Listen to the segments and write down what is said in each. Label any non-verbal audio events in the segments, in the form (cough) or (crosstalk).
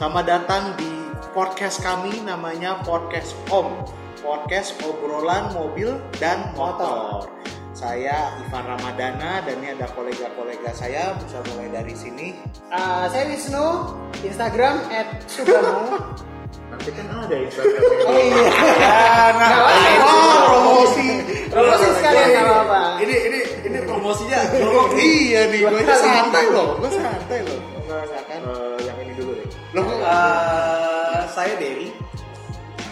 Selamat datang di podcast kami namanya Podcast Om. Podcast obrolan mobil dan motor. Saya Ivan Ramadana dan ini ada kolega-kolega saya Bisa mulai dari sini. Uh, saya Wisnu, Instagram @sugamo. (laughs) Nanti kan ada Instagram. Oh iya. (laughs) Nah, Nggak apa-apa. oh, promosi. Promosi sekalian nggak apa-apa. Ini, ini, ini promosinya. Iya nih, gue santai loh Gue santai loh. Enggak, kan? Deh. Loh, Eh, saya Derry.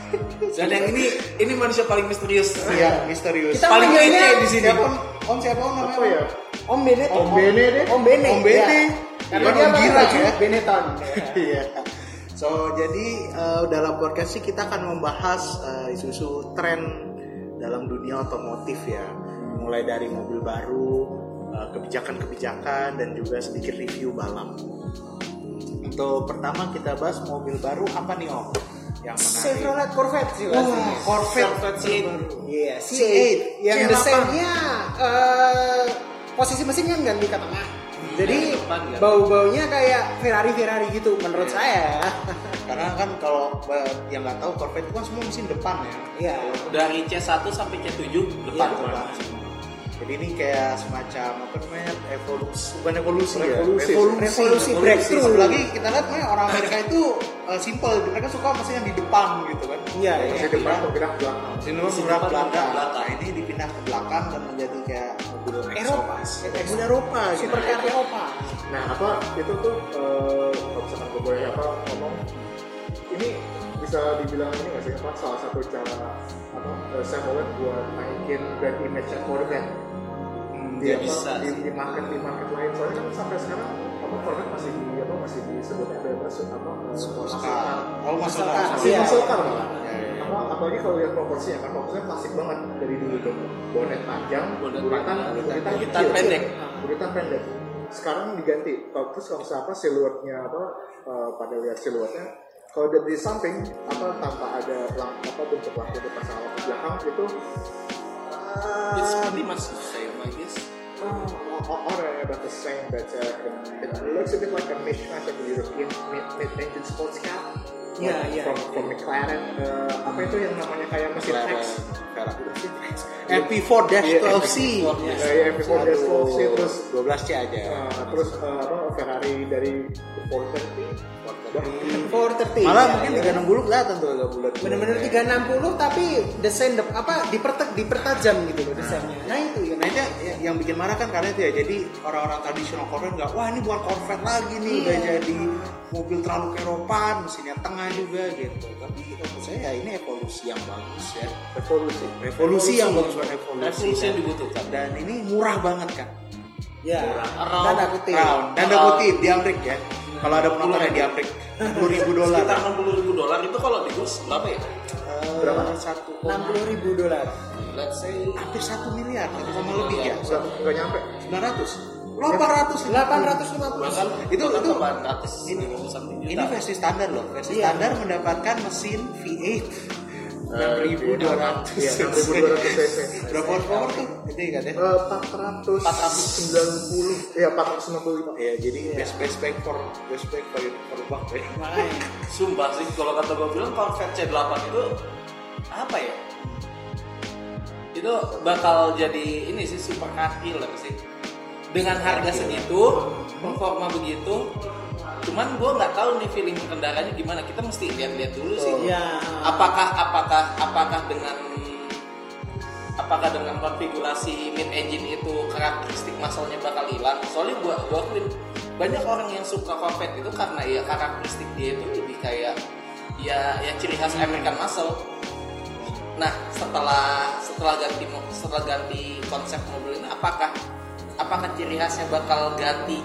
(laughs) Dan yang ini ini manusia paling misterius. Iya, misterius Kita paling kece di sini. Siapa om? Om siapa om namanya? Apa ya? Om Benetton. Om Bene deh. Om Bene. Om Bene. ya. Karena Bukan dia Om pakai Gira, baju ya. Benetton. (laughs) Iya. So jadi eh, dalam podcast ini kita akan membahas eh, isu-isu tren dalam dunia otomotif ya, mulai dari mobil baru, eh, kebijakan-kebijakan dan juga sedikit review balap. Untuk pertama kita bahas mobil baru apa nih om? Yang menarik. Chevrolet Corvette sih Wah, pastinya. Corvette Corvette terbaru. Iya, C8. C8 yang C8. desainnya eh, posisi mesinnya nggak di tengah. Jadi depan nggak? bau-baunya kayak Ferrari Ferrari gitu menurut saya. Karena kan kalau eh, yang nggak tahu Corvette itu kan semua mesin depan ya. Iya. Dari C1 sampai C7 depan. Iya, depan. Jadi ini kayak semacam apa namanya evolusi bukan evolusi, Revolusi. ya Revolusi, breakthrough. Apalagi kita lihat memang orang Amerika itu uh, simple, mereka suka mesin yang di depan gitu kan. Iya, Masih yang depan di- bergerak belakang. Mesin depan belakang. belakang. Nah, ini dipindah ke belakang dan menjadi kayak mobil Eropa, mobil Eropa, gitu. Supercar Eropa. Nah, apa itu tuh eh, kalau misalkan gue boleh apa ngomong ini bisa dibilang ini nggak sih apa salah satu cara apa eh, Chevrolet buat naikin brand image Corvette Di, Ya, apa, bisa di, di market di market lain. Soalnya kan sampai sekarang apa Corvette masih di apa masih disebut apa apa eh, car. Oh, muscle Muscle car. car, masih Iya. muscle car malah. Apa apalagi kalau lihat proporsinya kan proporsinya klasik banget dari dulu tuh. Bonet panjang Bonet buritan buritan buritan pendek. buritan pendek. Sekarang diganti. Terus kalau misalnya apa siluetnya apa eh, pada lihat siluetnya kalau dari samping apa tanpa ada lamp apa bentuk lampu depan sama lampu belakang itu It's uh, pretty much the same, I guess. Oh, or about the same that uh, it looks a bit like a mishmash of European mid- mid-engine sports car. Iya, iya. From, from McLaren, uh, apa itu yang namanya kayak mesin McLaren, X? Ferrari. MP4-12C. Iya, iya, MP4 dash 12C, terus 12C aja. uh, terus uh, apa Ferrari dari 430 430. Malah ya, mungkin ya. 360 kelihatan tuh agak bulat. Bener-bener 360 tapi desain dep- apa dipertek dipertajam gitu loh desainnya. Nah itu ya. Nah itu yang, bikin marah kan karena itu ya jadi orang-orang tradisional Corvette nggak wah ini bukan Corvette lagi nih Iya. udah jadi mobil terlalu keropan mesinnya tengah juga gitu tapi menurut saya ya ini evolusi yang bagus ya revolusi. revolusi yang bagus buat evolusi Revolusi yang dan, dibutuhkan. dan ini murah banget kan Ya. Around- Tanda kutip. Around- kutip di Amrik ya kalau ada penonton yang di Amrik 10 ribu dolar Sekitar 60 ribu dolar itu kalau di kurs berapa ya? Berapa? satu 60 ribu dolar. Let's say hampir satu miliar satu sama lebih ya Nggak, nyampe. 900 800 850. bahkan Itu- bahkan itu- 800 ini something ini juta. versi standar loh versi Iya. standar mendapatkan mesin V8 Eh, 6200 Iya, 6200 cc. berapa horsepower tuh gede kan ya Eh, 490 ya 495 ya jadi best best back for best back for for ya Makanya. Sumpah sih kalau kata gue bilang Corvette C8 itu apa ya? Itu bakal jadi ini sih super car killer sih. Dengan harga segitu, performa begitu, cuman gue nggak tahu nih feeling kendaranya gimana. Kita mesti lihat-lihat dulu sih. Ya. Apakah apakah apakah dengan apakah dengan konfigurasi mid engine itu karakteristik masalnya bakal hilang? Soalnya gua gua akuin banyak orang yang suka Corvette itu karena ya karakteristik dia itu lebih kayak ya ya ciri khas American muscle. Nah setelah setelah ganti setelah ganti konsep mobil ini apakah apakah ciri khasnya bakal ganti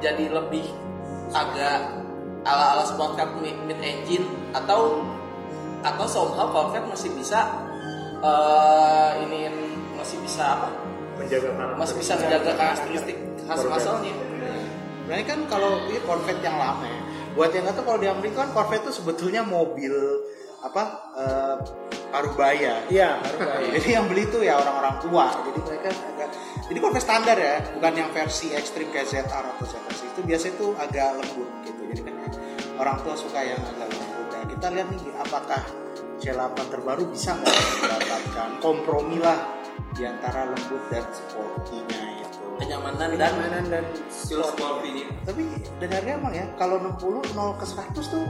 jadi lebih agak ala ala sport car mid, mid engine atau atau somehow Corvette masih bisa eh ini masih bisa apa menjaga masih bisa menjaga karakteristik khas masalnya Sebenarnya kan kalau ini Corvette yang lama ya. Buat yang nggak tahu kalau di Amerika kan Corvette itu sebetulnya mobil apa eh, parubaya. Iya, baru bayar. (laughs) Jadi yang beli itu ya orang-orang tua. Jadi mereka agak jadi Corvette standar ya, bukan yang versi ekstrim kayak ZR atau ZR itu biasanya itu agak lembut gitu. Jadi kan orang tua suka yang agak lembut. Nah, kita lihat nih apakah C8 terbaru bisa nggak mendapatkan kompromi lah di antara lembut dan sporty-nya itu. kenyamanan dan kenyamanan dan feel sporty Tapi dengarnya emang ya kalau 60 0 ke 100 tuh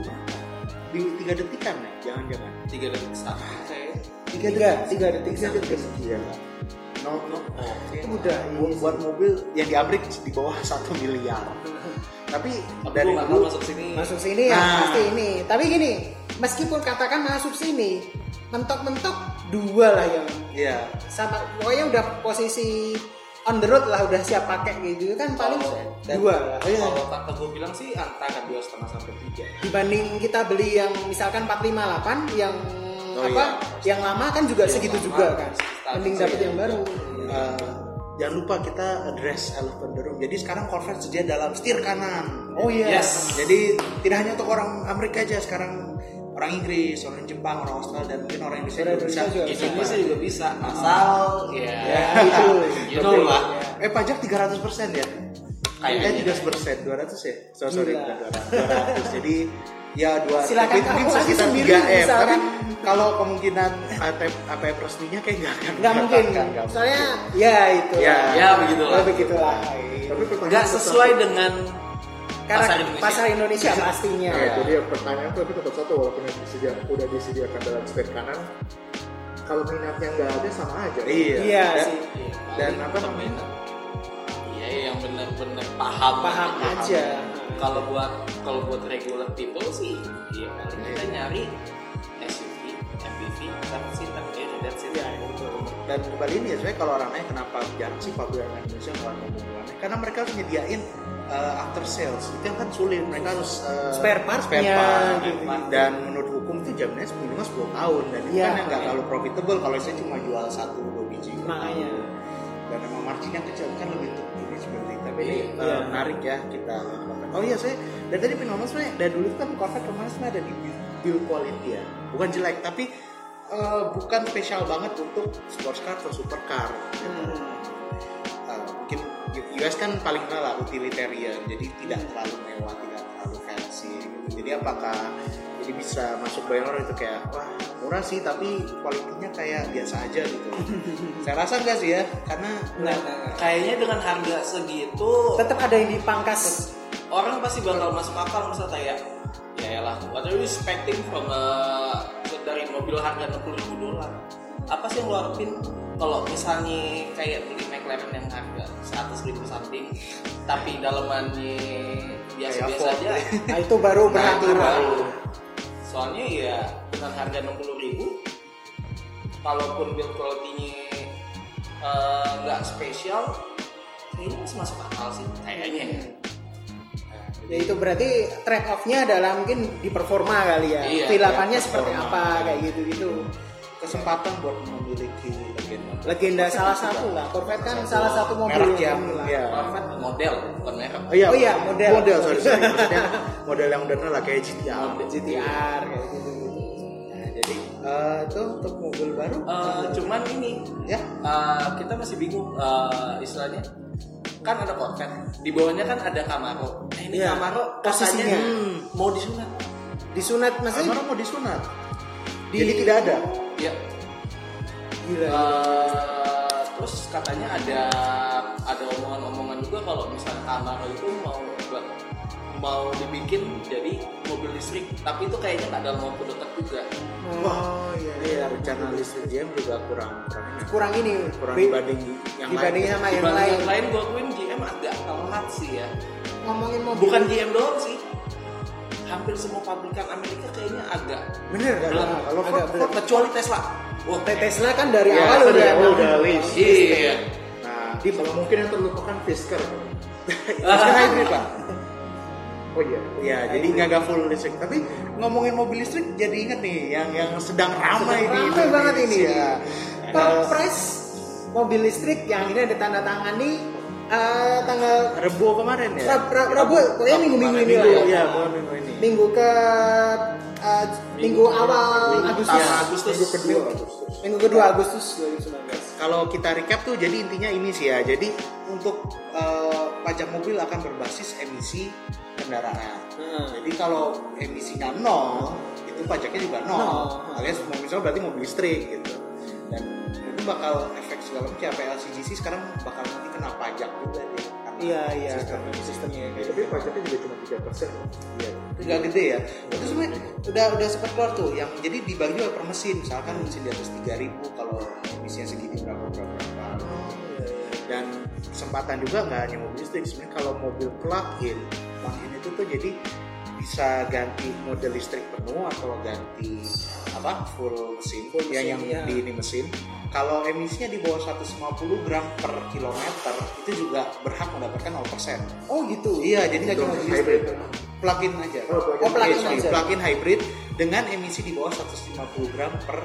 di 3 detikan ya, jangan-jangan. tiga detik satu saya Tiga Tiga, detik, tiga detik, tiga detik. No, no. oke udah buat, buat mobil yang di Amrik di bawah (laughs) satu miliar. Tapi tapi dari dulu tahu masuk sini masuk sini ya Nah. pasti ini tapi gini meskipun katakan masuk sini mentok-mentok dua lah yang Iya. sama pokoknya udah posisi on the road lah udah siap pakai gitu kan paling Kalau- dua lah Oh, iya. kalau kata gue bilang sih antara dua setengah sampai tiga dibanding kita beli yang misalkan 458 yang Oh, apa yang lama kan juga Yang segitu lama, juga kan sekitar mending ya. yang baru Eh, jangan lupa kita address elephant the room. Jadi sekarang Corvette sedia dalam setir kanan. oh iya Yes. Jadi tidak hanya untuk orang Amerika aja sekarang orang Inggris, orang Jepang, orang Australia dan mungkin orang Indonesia juga bisa. Indonesia juga Bisa. Indonesia juga bisa asal ya, ya (laughs) itu you know lah Eh pajak 300% ya? Kayaknya. Eh 300%, 200 ya? So, sorry, 200. 200. Jadi ya dua Silakan tapi mungkin kamu aja sekitar sendiri 3 M. Tapi misalkan. kalau kemungkinan ATM APM resminya kayak nggak akan nggak mungkin nggak soalnya ya itu Ya. ya begitulah ya begitulah Tapi pertanyaan nggak sesuai dengan karena pasar Indonesia pasar Indonesia pastinya Nah, jadi ya, pertanyaan tuh tapi tetap satu walaupun yang disediakan udah disediakan dalam setir kanan kalau minatnya nggak ada sama aja. Iya. iya Dan- sih Iya, Dan paling apa namanya? iya yang benar-benar paham paham aja kalau buat kalau buat regular people sih ya paling kita nyari SUV MPV seven seater ya that's it Iya, betul. dan kembali ini ya sebenarnya kalau orang nanya kenapa jarang sih pabrikan Indonesia ngeluarin mobil-mobilannya karena mereka harus nyediain uh, after sales itu yang kan sulit mereka harus uh, Spare part-nya, spare part. gitu. dan menurut hukum itu jaminannya minimal 10 tahun dan itu Iya. kan yang nggak terlalu profitable kalau saya cuma jual satu dua biji Makanya. dan emang marginnya kecil kan lebih untuk ini seperti tapi ini Iya. uh, menarik ya kita oh iya saya dari tadi ngomong sebenarnya dari dulu kan Corvette kemarin sebenarnya ada di build- quality ya. Bukan jelek tapi uh, bukan spesial banget untuk sports car atau supercar. Uh, mungkin US kan paling kenal lah utilitarian. Jadi tidak terlalu mewah tidak terlalu fancy gitu. jadi apakah jadi bisa masuk banyak orang itu kayak wah murah sih tapi kualitinya kayak biasa aja gitu. (laughs) Saya rasa enggak sih ya karena Nah, nah, kayaknya dengan harga segitu tetap ada yang dipangkas orang pasti bakal masuk akal misal kayak ya. Lah what are you expecting from a, dari mobil harga 60 ribu dolar? Apa sih yang lo harapin? Kalau misalnya kayak beli McLaren yang harga 100 ribu something tapi dalemannya biasa-biasa aja. Nah itu baru nah berharap baru. Soalnya ya dengan harga 60 ribu kalaupun build quality-nya eh, nggak spesial kayaknya masih masuk akal sih kayaknya ya itu berarti trade off-nya adalah mungkin di performa kali ya. Iya, iya, seperti apa kayak gitu gitu kesempatan buat memiliki legenda. legenda salah satu lah. Corvette kan salah satu mobil merek yang inilah. ya model bukan merek. Oh iya, Oh iya, model. model sorry, sorry. (laughs) Model yang udah lah kayak GTR. GTR kayak gitu jadi eh, itu untuk mobil baru. Eh, cuman ini ya, eh, kita masih bingung eh, istilahnya kan ada Corvette di bawahnya kan ada Camaro nah ini Iya, Camaro posisinya. katanya hmm, mau disunat disunat maksudnya Camaro mau disunat. Di- Jadi tidak ada. ya gila Eh, terus katanya ada ada omongan-omongan juga kalau misalnya Camaro itu mau buat mau dibikin jadi mobil listrik tapi itu kayaknya nggak dalam waktu dekat juga oh iya Iya, rencana listrik GM juga kurang kurang ini. kurang ini Kurang dibanding yang dibanding lain. sama yang dibanding lain yang lain gue akuin GM agak telat sih ya ngomongin mobil bukan GM doang sih hampir semua pabrikan Amerika kayaknya agak bener Belum. kalau Agak Ford, belum. kecuali Tesla Wah, Tesla kan dari Ya, awal udah udah list. iya Nah, Di kalau mungkin yang terlupakan Fisker. (laughs) Fisker hybrid pak. Oh iya. Ya, jadi nggak nggak full listrik. Tapi ngomongin mobil listrik, jadi inget nih yang yang sedang ramai di ramai banget ini. Eh, price mobil listrik yang ini ada tanda tangan nih eh, tanggal Rebo kemarin ya. Rab- Rab- Rabu pokoknya minggu-minggu ini lah Minggu, ya. ya, bukan minggu ini. minggu ke eh, minggu, awal minggu Agustus pertama Agustus Minggu kedua Agustus. minggu kedua Agustus 2019 Kalau kita recap tuh jadi intinya ini sih ya. Jadi untuk eh, pajak mobil akan berbasis emisi kendaraan. Heeh. Jadi kalau emisinya nol, itu pajaknya juga nol. Nol. Alias mau misalnya berarti mobil listrik gitu. Dan itu bakal efek segala macam kayak PLCGC sekarang bakal nanti kena pajak juga dia. Karena Iya, iya. Sistem sistemnya kayak Tapi pajaknya juga cuma tiga persen. Iya, itu nggak gede ya. Itu sebenarnya udah udah sempat keluar tuh yang jadi dibagi juga per mesin. Misalkan mesin di atas 3000 kalau emisinya segini berapa berapa berapa. Dan kesempatan juga nggak hanya mobil listrik. Sebenarnya kalau mobil plug-in, plug-in itu tuh jadi bisa ganti model listrik penuh atau ganti apa full mesin, Full ya mesin, yang iya. di ini mesin. Kalau emisinya di bawah 150 gram per kilometer itu juga berhak mendapatkan 0%. Oh gitu. Iya, jadi nggak cuma listrik, plug-in aja. Oh, plug-in. Oh, plug-in Iya, sorry, aja. plug-in hybrid dengan emisi di bawah 150 gram per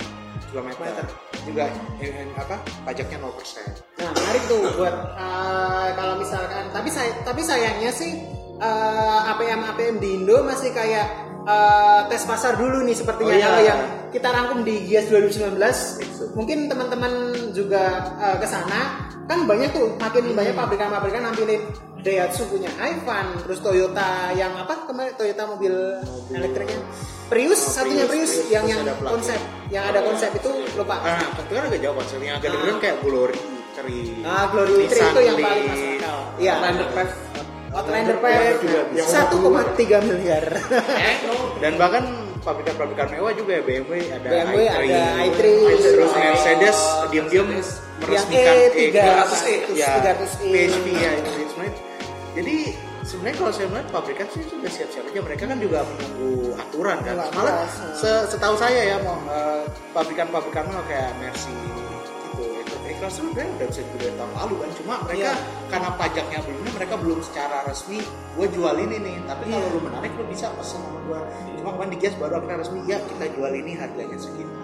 kilometer. Juga eh, eh, apa? Pajaknya 0%. Nah, menarik tuh buat uh, kalau misalkan tapi saya tapi sayangnya sih uh, APM APM di Indo masih kayak uh, tes pasar dulu nih sepertinya Oh, iya. kalau yang kita rangkum di GIAS 2019 mungkin teman-teman juga uh, ke sana kan banyak tuh makin banyak pabrikan-pabrikan nampilin Daihatsu punya Ivan terus Toyota yang apa kemarin Toyota mobil, elektriknya Prius Oh, satunya Prius, Prius, yang yang konsep yang ada konsep itu lupa Nah, itu kan agak jauh konsepnya. Agak dibilang kayak Glory, Tri, Ah, Glory Nissan itu yang paling masuk akal. Iya. Outlander Path. Outlander Path juga bisa. 1,3 miliar. Dan bahkan pabrikan-pabrikan mewah juga ya BMW ada BMW i3, ada i3, terus oh, Mercedes diam-diam meresmikan Yang E E300, ya, 300e. PHP ya itu sebenarnya. Jadi sebenarnya kalau saya melihat pabrikan sih sudah siap-siap aja mereka kan juga menunggu aturan kan. Menunggu Malah aturan. se- setahu saya ya mau eh, pabrikan-pabrikan mah kayak Mercy gitu itu ikhlas itu sebenarnya udah bisa juga tahun lalu kan cuma mereka Iya. karena pajaknya belum mereka belum secara resmi gue jual ini nih tapi kalau Iya. lu menarik lu bisa pesen sama gue cuma kemarin di baru akhirnya resmi ya kita jual ini harganya segini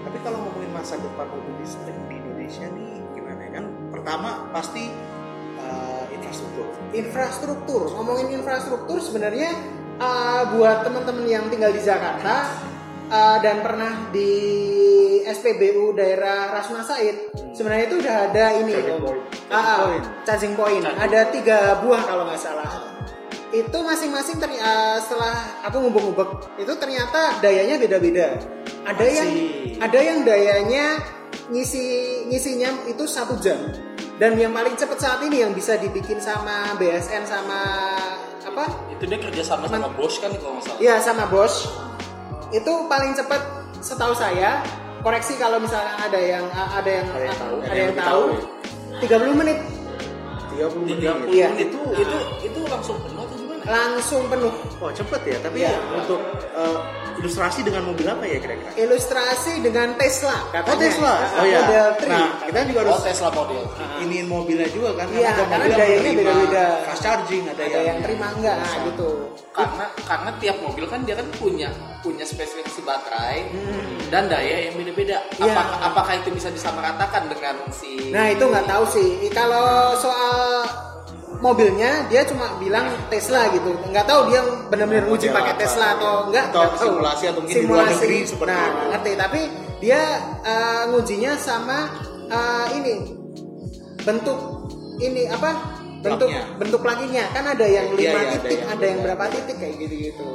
tapi kalau ngomongin masa depan mobil listrik di Indonesia nih gimana ya kan pertama pasti eh, infrastruktur infrastruktur. Ngomongin infrastruktur sebenarnya uh, buat teman-teman yang tinggal di Jakarta uh, dan pernah di SPBU daerah Rasuna Said, sebenarnya itu udah ada ini Charging point. Ah, ah, point. charging point. Ada tiga buah kalau nggak salah. Itu masing-masing uh, setelah aku ngubek-ngubek itu ternyata dayanya beda-beda. Ada yang Masih. ada yang dayanya ngisi ngisinya itu satu jam dan yang paling cepat saat ini yang bisa dibikin sama BSN sama apa Itu dia kerja sama sama Bosch kan kalau nggak salah. ya sama Bosch itu paling cepat setahu saya koreksi kalau misalnya ada yang ada yang Ada yang tahu. ada yang tahu 30 menit 30 menit 30 Iya. menit itu itu itu langsung penuh? Langsung penuh oh cepet ya tapi Iya. untuk eh, ilustrasi dengan mobil apa ya kira-kira ilustrasi dengan Tesla katanya Oh Tesla, oh ya. model 3 Nah kita juga harus Oh Tesla model. iniin mobilnya juga kan Iya, ada karena mobil yang dayanya beda-beda. fast charging ada, ada yang terima enggak nah, gitu Karena karena tiap mobil kan dia kan punya punya spesifikasi baterai dan daya yang beda-beda. Hmm. Iya. Apakah apakah itu bisa disamaratakan dengan si Nah itu nggak tahu sih. Kalau soal mobilnya dia cuma bilang Tesla gitu. Nggak tahu dia benar-benar uji pakai. Tesla atau enggak. Atau tahu. simulasi atau mungkin di luar negeri seperti nah, itu. ngerti. Tapi dia eh, ngujinya sama eh, ini bentuk ini apa? Bentuk bentuk plaginya kan ada yang Iya, lima ada titik, yang ada yang berapa titik kayak gitu gitu.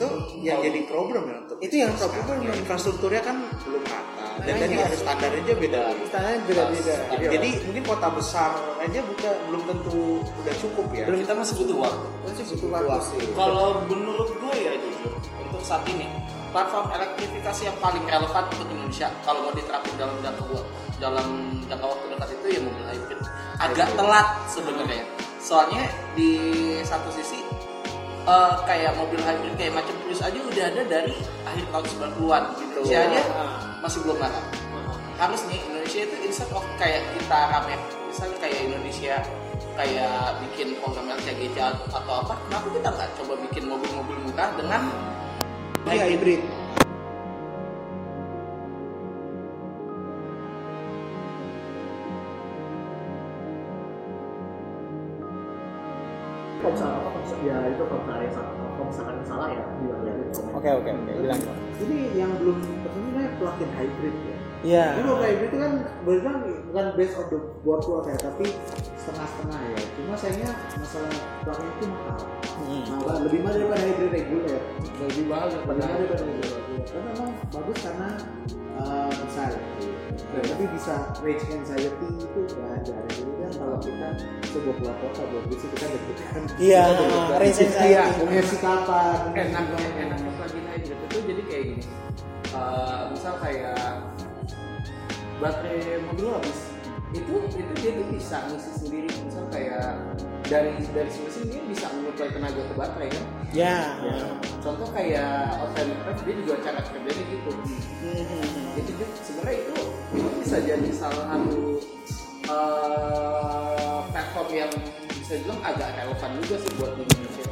itu yang jadi problem ya untuk Itu yang problem. ya. infrastrukturnya kan belum rata dan tadi iya. ada standarnya aja beda Standarnya beda-beda. jadi, jadi mungkin kota besar aja buka belum tentu udah cukup ya belum kita masih butuh waktu. Masih butuh waktu sih. Kalau menurut gue ya jujur untuk saat ini platform elektrifikasi yang paling relevan untuk Indonesia kalau mau diterapin dalam jangka dalam jangka waktu dekat itu ya mobil hybrid. Agak telat sebenarnya. Soalnya di satu sisi eh, kayak mobil hybrid kayak macam Prius aja udah ada dari akhir tahun 90-an gitu. Aja masih belum ada. Harus nih Indonesia itu instead of kayak kita rame misalnya kayak Indonesia kayak bikin program LCGC atau apa kenapa kita nggak coba bikin mobil-mobil murah dengan Iya hybrid. Kalau misalkan ya itu kalau misalkan salah, ya bilang ya. Oke oke oke. Bilang. Ini yang belum tersenyumnya plug-in hybrid ya. Iya. Ini mobil hybrid itu kan benar bukan based on the board work ya, tapi setengah-setengah ya. Cuma sayangnya masalah plug-in itu mahal. Hmm. Mahal, lebih mahal daripada hybrid reguler. lebih mahal daripada hybrid reguler. Karena memang bagus karena uh, bisa dan tapi bisa range anxiety itu nggak ada. Jadi kan kalau kita sebuah keluar kota buat bisa kita deg-degan. Iya, range anxiety. Iya, mau ngasih kapan? enaknya enaknya plug-in Eh, misal kayak baterai mobil habis itu itu dia tuh bisa ngisi sendiri misal kayak dari dari mesin dia bisa menyuplai tenaga ke baterai kan Ya. contoh kayak alternatif dia juga cara kerjanya gitu Hmm. itu sebenarnya itu itu bisa jadi salah satu eh, platform yang bisa bilang agak relevan juga sih buat di Indonesia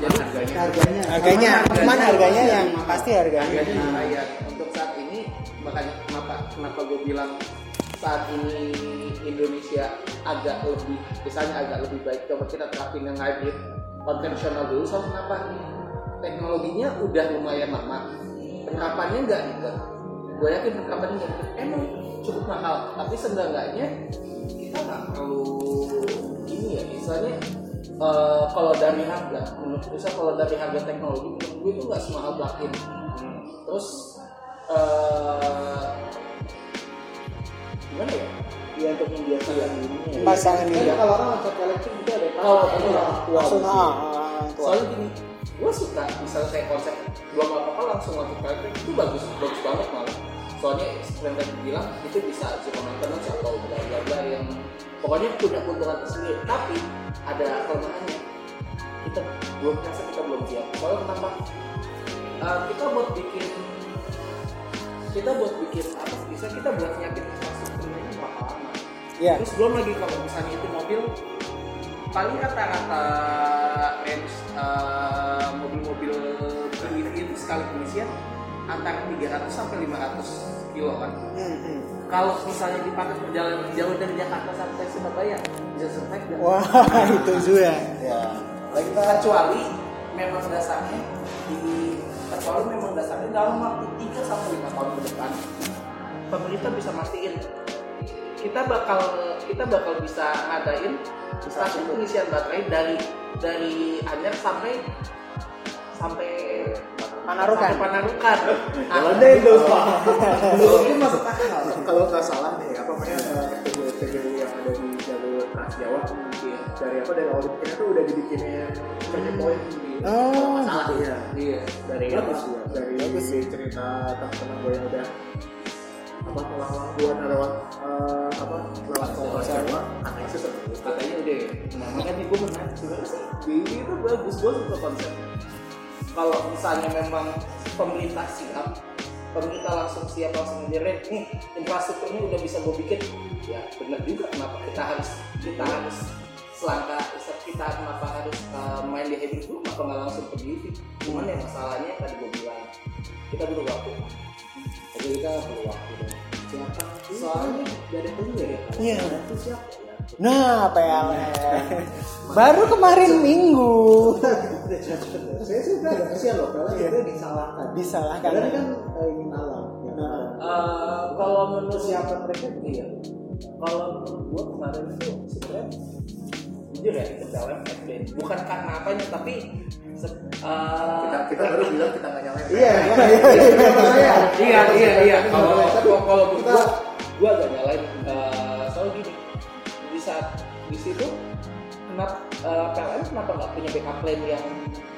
jadi harganya. Harganya. Harganya, cuman harganya yang pasti harganya. harganya lumayan untuk saat ini makanya kenapa kenapa gue bilang saat ini Indonesia agak lebih misalnya agak lebih baik. Coba kita terapin yang hybrid konvensional dulu. Soal kenapa? Teknologinya udah lumayan lama. Penerapannya enggak enggak gue yakin penerapannya enggak emang cukup mahal. Tapi seenggaknya kita nggak perlu ini ya misalnya eh, kalau dari harga menurut bisa kalau dari harga teknologi menurut gue itu nggak semahal plug-in terus eh, gimana ya Ya untuk membiasakan dirinya. ya. Pasangan Kan diri. kalau orang loncat elektrik itu ada Kalau iya, tua Langsung ah, soalnya gini gue suka misalnya kayak konsep gua nggak apa-apa langsung lanjut elektrik itu bagus bagus banget malah soalnya seperti yang tadi bilang itu bisa zero maintenance atau bla bla bla yang pokoknya punya keuntungan tersendiri tapi ada kelemahannya kita belum merasa kita belum siap soalnya kenapa Uh, kita buat bikin kita buat bikin apa bisa kita buat nyiapin infrastrukturnya ini bakal lama Iya. Terus belum lagi kalau misalnya itu mobil paling rata-rata range eh, mobil-mobil itu sekali pengisian antara 300 sampai 500 kilo kan. Hmm, hmm. Kalau misalnya dipakai perjalanan jauh dari Jakarta sampai Surabaya bisa survive nggak? Wah, (laughs) itu juga. Ya. Lagi kecuali memang dasarnya di kecuali memang dasarnya dalam waktu 3 sampai 5 tahun ke depan pemerintah bisa mastiin kita bakal kita bakal bisa ngadain stasiun pengisian baterai dari dari Anyer sampai sampai Panarukan. Panarukan. Kalau ada itu Kalau itu masuk akal. Kalau nggak salah nih, apa namanya TGU TGU yang ada di jalur Trans Jawa iya. dari apa dari awal bikinnya tuh udah dibikinin charging point. Oh, Masalah iya. Iya. Dari Bagus, apa? ya. Dari Bagus. cerita teman-teman gue yang udah apa pulang-pulang buat lewat eh, apa lewat tol Jawa katanya sih katanya udah nah, makanya gue menarik sebenarnya sih ini itu bagus gue suka konsepnya kalau misalnya memang pemerintah siap pemerintah langsung siap langsung ngejarin nih infrastrukturnya udah bisa gue bikin. Ya benar juga kenapa kita harus kita harus selangkah kita kenapa harus uh, main di hybrid dulu kenapa nggak langsung ke cuman ya masalahnya tadi gue bilang kita butuh waktu. Jadi kita perlu waktu. Siapa? Soalnya gak ada ya Iya. itu siapa Nah, PLN. Baru kemarin minggu. saya sih udah agak kesian loh kalau itu disalahkan Disalahkan. padahal kan eh, ingin alam ya Nah. Uh, kalau menurut siapa mereka iya kalau menurut gua kemarin itu sebenarnya jujur ya itu PLN bukan karena apanya tapi uh, Kita kita baru bilang kita nggak nyalain. iya iya iya iya iya iya kalau Tapi kalau kalau gua gua agak nyalain di situ kenapa uh, PLN kenapa nggak punya backup plan yang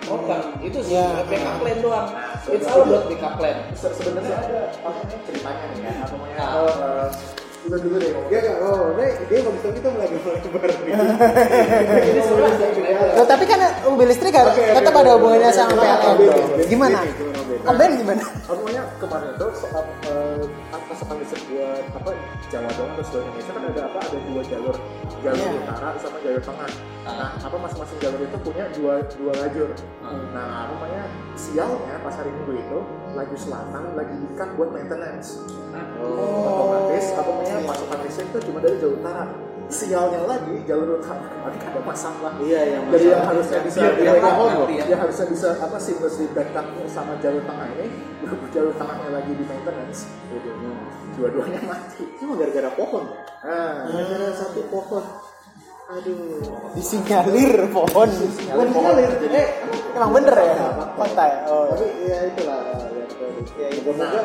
proper itu sih Iya. backup plan doang. Nah, it's all about backup plan. Se- sebenarnya ada apa namanya ceritanya nih ya? Apa namanya? Eh, dulu dulu deh dia nggak oh dia dia bagus tapi kita mulai baru (laughs) Ini sebenarnya Loh, tapi kan mobil listrik kan tetap ada hubungannya sama PLN. Gimana? Beda. Om Ben gimana? namanya kemarin itu soal eh, pasokan listrik buat apa Jawa doang atau seluruh Indonesia kan ada apa ada dua jalur. Jalur Iya. utara sama jalur tengah. Nah apa masing-masing jalur itu punya dua dua lajur. Nah apa namanya sialnya pas hari minggu itu lajur selatan lagi dikat buat maintenance. Otomatis apa namanya pasokan listrik itu cuma dari jalur utara sialnya lagi jalur utama kemarin ada masalah Iya, yang jadi yang harusnya bisa ya, pohon loh. yang harusnya bisa apa seamlessly backup sama jalur tengah ini berhubung jalur tengahnya lagi di maintenance dua-duanya mati Cuma gara-gara pohon. nah Gara-gara satu pohon. Aduh. Disinyalir pohon. Bukan ngalir. Eh, Emang bener ya? Fakta ya? Oh. tapi ya itulah ya itu moga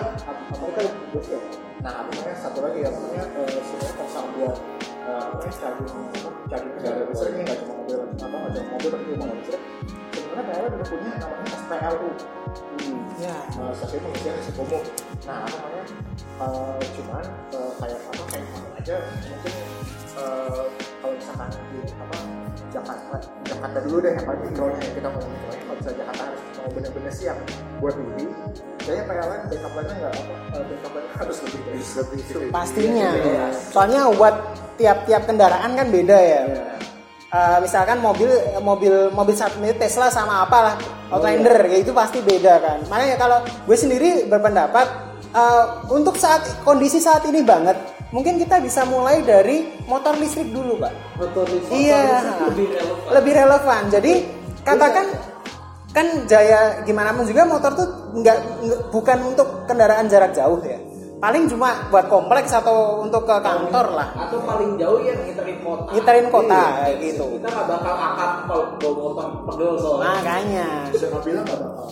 mereka bagus ya. nah apa namanya satu lagi ya namanya eh, sebenarnya kalau kendaraan listrik ini nggak cuma mobil mobil tapi sebenarnya punya namanya Ya. uh, umum nah apa namanya eh, cuman eh, kayak apa kayak aja mungkin eh, kalau misalkan di apa Jakarta Jakarta dulu deh yang paling mikronya ya kita ngomong mikronya kalau misalnya Jakarta harus mau bener-bener siap buat mudik kayaknya PLN backup line-nya nggak apa eh, backup line-nya (laughs) harus lebih dari lebih Pastinya. Iya. Soalnya buat tiap-tiap kendaraan kan beda ya. Eh, misalkan mobil mobil mobil saat ini Tesla sama apalah Outlander kayak itu pasti beda kan. Makanya kalau gue sendiri berpendapat eh, untuk saat kondisi saat ini banget mungkin kita bisa mulai dari motor listrik dulu pak. Motor listrik. Iya. lebih relevan. Lebih relevan. Jadi katakan kan jaya gimana pun juga motor tuh nggak bukan untuk kendaraan jarak jauh ya. Paling cuma buat kompleks atau untuk ke kantor lah. atau paling jauh yang ngiterin kota Ngiterin kota Iya. gitu. kita nggak bakal akad kalau bawa motor pegel soalnya Makanya. siapa bilang nggak bakal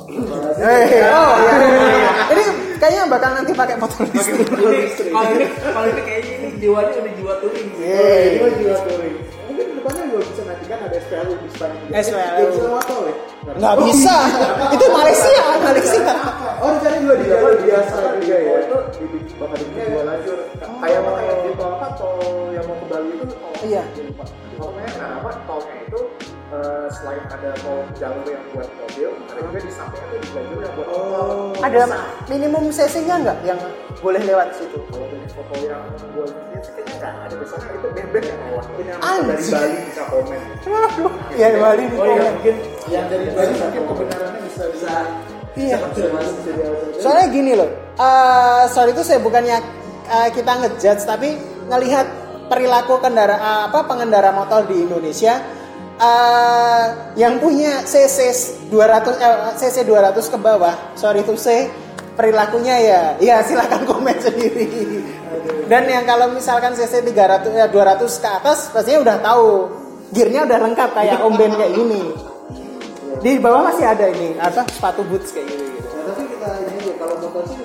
Eh, oh iya, iya, iya. (laughs) Ini kayaknya bakal nanti pakai motor listrik. ini kalau ini kalau ini kayaknya ini jiwanya udah jiwa touring. Iya. ini jiwa touring. Mungkin depannya juga bisa nanti kan ada SPLU di Spanyol. SPLU. Bisa motor ya. Nggak bisa. Itu Malaysia, Malaysia. Oh, dicari dua di Iya, jalur biasa juga ya. Itu di bakal dibikin dua lajur. Kayak apa kayak di apa tol yang mau ke Bali itu. Iya. Pak. Pokoknya nah apa tolnya itu eh, selain ada tol jalur yang buat mobil, ada juga di samping ada di lajur yang buat motor. Ada minimum cc-nya nggak yang boleh lewat situ? Kalau dari foto yang gue lihat sih kayaknya nggak ada biasanya itu bebek yang lewat. Mungkin yang dari Bali bisa komen. Aduh, ya Bali di Oh iya komen. mungkin yang dari Bali mungkin kebenarannya bisa bisa Iya. bisa. Soalnya gini loh, eh sorry itu saya bukannya eh, kita ngejudge tapi ngelihat perilaku kendara apa pengendara motor di Indonesia eh, yang punya cc 200 eh, cc 200 ke bawah, sorry itu say perilakunya ya, ya silakan komen (laughs) sendiri. Dan yang kalau misalkan cc 300 ya 200 ke atas pastinya udah tahu gearnya udah lengkap kayak (laughs) Om Ben kayak gini. Di bawah masih ada ini apa sepatu boots kayak gini gitu. Nah, tapi kita ini kalau motor sih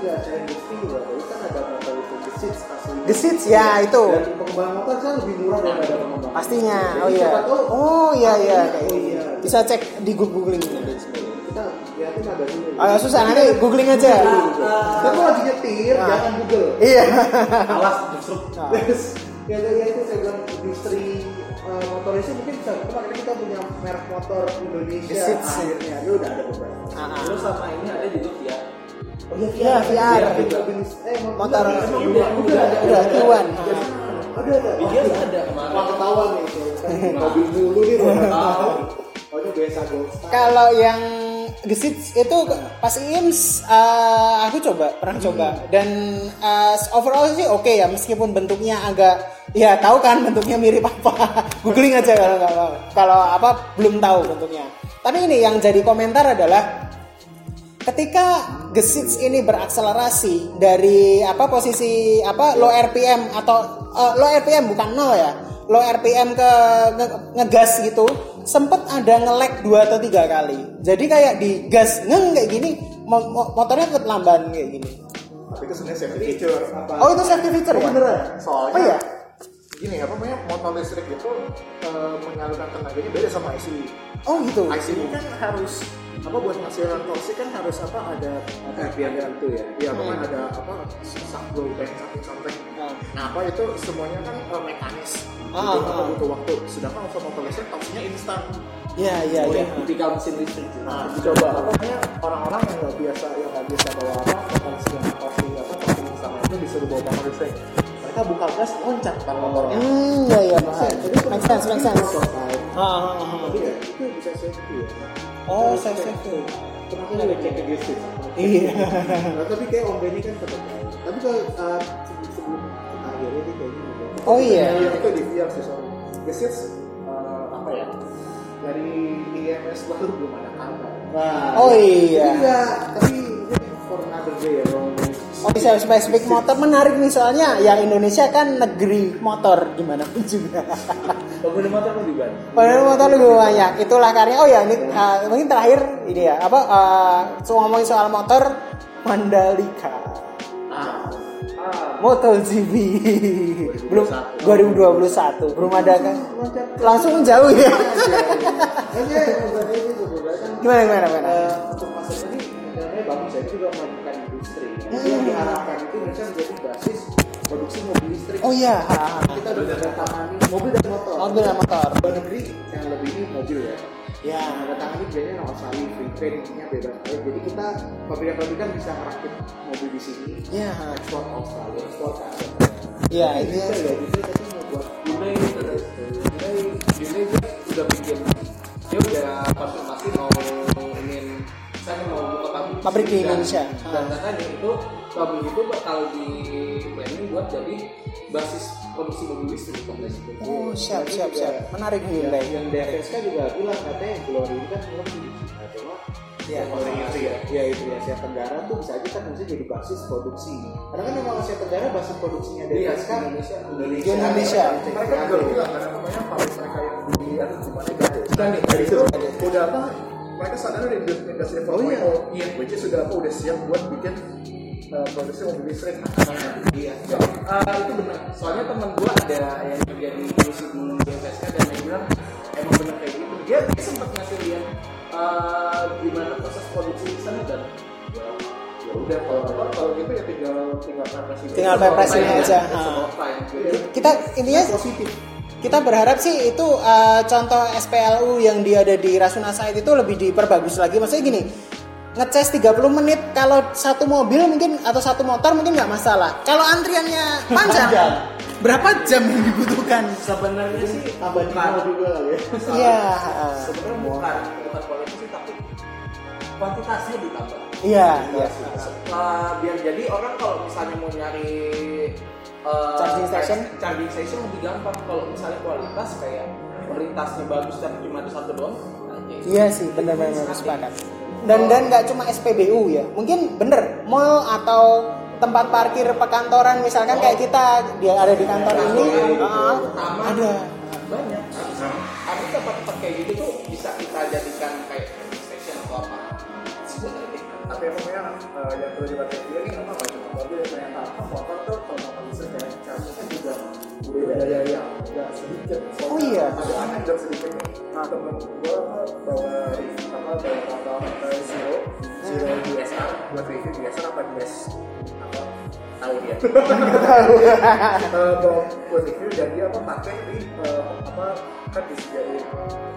The Seats, ya, itu. Dan pengembangan motor kan lebih murah daripada pengembangan. Pastinya. Jadi Oh iya. siapa tahu, Oh iya iya Oh iya. Bisa cek di googling Kita lihatin ada dulu. Agak susah nanti googling aja. Kita tuh lagi nyetir, Nah. jangan Google. Iya. awas justru Nah. Terus (laughs) ya ya itu saya bilang industri uh, motor itu mungkin bisa kemarin kita punya merek motor Indonesia akhirnya itu udah ada beberapa. Ah, ah. terus sama ini ada juga Fiat Oh iya, Iya, VR. Juga jenis eh Motor. Udah, udah ada. Udah Q1. Ada. Dia ada Wah ketahuan nih, (laughs) mobil dulu nih udah tahu. (laughs) Oh ini biasa. Kalau yang gesit itu pas IMS eh, aku coba pernah coba. Dan eh, overall sih oke ya meskipun bentuknya agak ya tahu kan bentuknya mirip apa. (laughs) Googling aja kalau nggak kalau apa belum tahu bentuknya. Tapi ini yang jadi komentar adalah ketika gesits ini berakselerasi dari apa posisi apa low RPM atau eh, low RPM bukan nol ya low RPM ke nge- ngegas gitu sempet ada nge-lag dua atau tiga kali jadi kayak di gas ngeng kayak gini mo- mo- motornya tetap lamban kayak gini Tapi itu sebenarnya safety feature. Apa? oh itu safety feature ya beneran. Soalnya oh iya gini apa namanya motor listrik itu eh, menyalurkan tenaganya beda sama IC. oh gitu IC ini kan harus apa buat menghasilkan torsi kan harus apa ada apa RPM itu ya. Iya, pokoknya ada apa sak blow bank something something. Nah. Nah, apa itu semuanya kan eh, mekanis. Ah, butuh, ah. butuh waktu. Sedangkan untuk motor listrik torsinya instan. iya iya oh iya yang tipikal mesin listrik. Nah, coba apa namanya orang-orang yang nggak biasa yang nggak biasa bawa apa motor listrik torsi apa torsi instan itu disuruh bawa motor listrik. Mereka buka gas loncat kan motornya. hmm iya iya paham make sense make sense Prototype. Ah, ah, ah. Tapi itu bisa safety ya. oh safe safe Kenapa nggak cek ke gestit? iya Nah, tapi kayak Om Benny kan tetap. Tapi kalau uh, sebelum sebelum akhirnya dia kayaknya udah Oh iya. Iya, itu di VR sih Seeds eh, apa ya? Dari IMS baru belum ada kabar. Nah, Oh iya. Tapi for another day ya. Oh bisa spesifik motor menarik nih soalnya ya Indonesia kan negeri motor gimana pun juga. Pengguna motor pun juga. Pengguna motor lebih banyak. Itulah karya. Oh ya ini uh, mungkin terakhir ini ya apa uh, so, ngomongin soal motor Mandalika. Ah, Ah, MotoGP (laughs) belum 2021 belum ada kan langsung jauh ya (laughs) gimana gimana gimana eh, untuk masa ini sebenarnya bagus itu juga. Yang diharapkan itu Indonesia menjadi basis produksi mobil listrik. oh iya Kita udah menandatangani mobil dan motor. mobil dan motor Luar negeri yang lebih ini mobil ya. ya Nah, tangani biasanya no Australia, free trade intinya bebas aja. Jadi kita pabrikan-pabrikan bisa merakit mobil di sini. ya Ekspor Australia, ekspor ke Asia. ya Ini ini bisa ya, jadi tadi mau buat Hyundai Hyundai Hyundai dia udah bikin dia udah konfirmasi mau pabrik di Dan- Indonesia. dan katanya itu pabrik itu bakal di planning buat jadi basis produksi mobil listrik sampai situ. oh siap siap siap menarik yang, Hyundai yang DFSK juga bilang katanya Glory ini kan lebih nah, cuma Iya. kalau itu ya ya itu ya Asia Tenggara tuh bisa aja kan bisa jadi basis produksi karena kan memang Asia Tenggara basis produksinya DFSK Iya, Indonesia. Indonesia Indonesia. mereka juga bilang kan namanya pabrik mereka yang di di mana gade. Bukan nih, Dari itu udah apa? Mereka sadar dari industri industri Oh, iya. iya, which is sudah apa udah siap buat bikin eh, produksi mobil listrik. Iya. Eh, itu benar. Soalnya teman gua ada yang kerja di industri di dan dia bilang emang benar kayak gitu. Dia, dia sempat ngasih lihat eh, gimana proses produksi di sana dan ya, ya udah kalau Kalau kalau gitu ya tinggal tinggal prepresi. Tinggal prepresinya aja. Jadi, kita intinya positif kita berharap sih itu uh, contoh SPLU yang dia ada di Rasuna Said itu lebih diperbagus lagi. Maksudnya gini ngecas 30 menit kalau satu mobil mungkin atau satu motor mungkin nggak masalah. Kalau antriannya (laughs) panjang Panjang. berapa jam yang dibutuhkan? Sebenarnya sih tambah juga kali ya. Iya sebenarnya bukan. Bukan kualitas sih tapi kuantitasnya ditambah. iya. Iya Uh, biar jadi orang kalau misalnya mau nyari uh, Charging station? charging station lebih gampang. Kalau misalnya kualitas kayak kualitasnya bagus tapi cuma ada satu doang iya sih benar-benar sepakat. dan dan nggak cuma SPBU ya mungkin bener mall atau tempat parkir pekantoran misalkan kayak kita dia ada di kantor ini. Uh, Taman. ada. Banyak. Ada tempat-tempat kayak gitu tuh bisa kita jadikan kayak charging station atau apa. Sebenarnya Tapi emangnya eh, yang perlu nih memang nggak cuma mobil ternyata apa? Motor tuh? Kalau butuh daya yang nggak sedikit. Soalnya Oh iya. Ada yang sedikit. Nah temen gue bawa apa bawa motor eh, Zero Zero DSR buat review DSR apa DS apa tahu dia. Eh, bawa buat review dan dia apa pakai di eh, apa kan disediain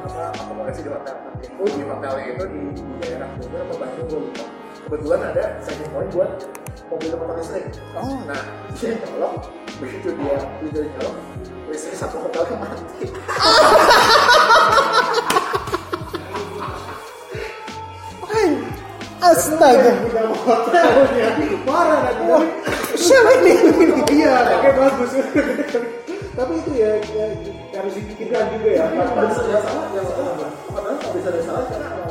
apa akomodasi di hotel itu di hotelnya itu di, daerah Bogor atau Bandung gue lupa kebetulan ada charging point buat mobil motor listrik. Oh. nah dia nyolok begitu dia begitu dia nyolok listrik satu hotel mati. Astaga. Hotelnya. Parah nanti siapa ini? Iya. Oke bagus. Tapi itu ya, ya harus dipikirkan juga ya. Ada salah ya salah padahal kalau bisa ada salah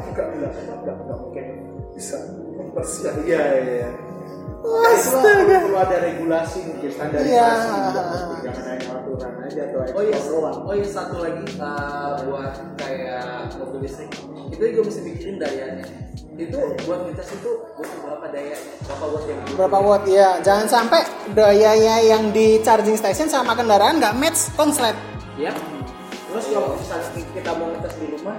nggak bilang nggak nggak mungkin bisa mempersiap iya iya astaga perlu ada regulasi mungkin standarisasi Iya. jangan hanya aturan aja atau Oh iya, oh iya satu lagi uh, buat kayak mobil listrik itu juga mesti pikirin dayanya. Itu buat ngetes itu butuh berapa dayanya, berapa watt yang dibutuhin. berapa watt ya jangan sampai dayanya yang di charging station sama kendaraan nggak match konslet Ya. Terus kalau misalnya kita mau ngetes di rumah,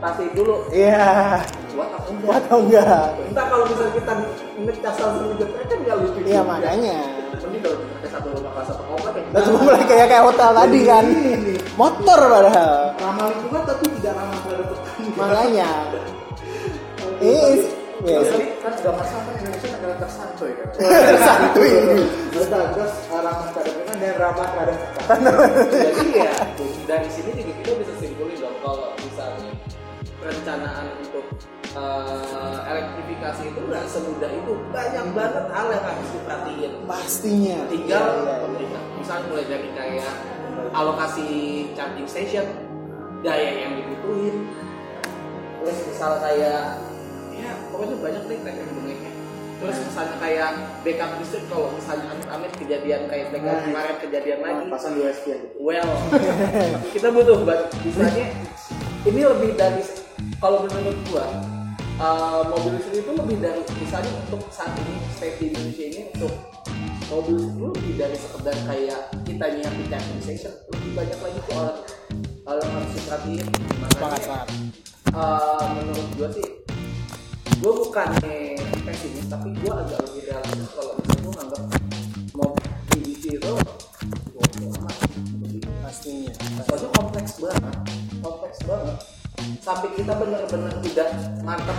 pasti dulu. Iya. Buat apa? Enggak. watt atau enggak? Entah kalau misalnya kita ngecas langsung ngejetrek kan nggak lucu. iya makanya. Mending kalau kita ke satu rumah kelas satu komplek ya. Cuma mulai kayak kayak hotel tadi kan. motor padahal. Ramah lingkungan tapi tidak ramah terhadap petani. Makanya. Ini ya Tapi kan nggak masalah kan Indonesia negara tersantuy kan? (laughs) Santuy terus ramah terhadap lingkungan dan ramah terhadap (laughs) Jadi ya dari sini juga kita bisa simpulin dong kalau perencanaan untuk eh, elektrifikasi itu nggak semudah itu. Banyak banget hal yang harus diperhatiin. Pastinya. tinggal Iya, iya, iya. pemerintah misalnya mulai dari kayak alokasi charging station daya yang dibutuhin. Terus misal kayak ya pokoknya banyak deh teknik tekniknya terus misalnya kayak backup listrik kalau misalnya amit-amit kejadian kayak backup Nah, kemarin kejadian lagi. pasang USB well (laughs) kita butuh banget misalnya ini lebih dari kalau menurut gua uh, mobil listrik itu lebih dari misalnya untuk saat ini state di Indonesia ini untuk mobil listrik itu lebih dari sekedar kayak kita nyiapin charging station lebih banyak lagi tuh orang yang harus Semangat makanya banget. uh, menurut gua sih gua bukannya pesimis tapi gua agak lebih realistis kalau misalnya gua nganggap mau EV itu bodoh amat Lebih Pastinya. soalnya kompleks banget kompleks banget sampai kita benar-benar udah mantep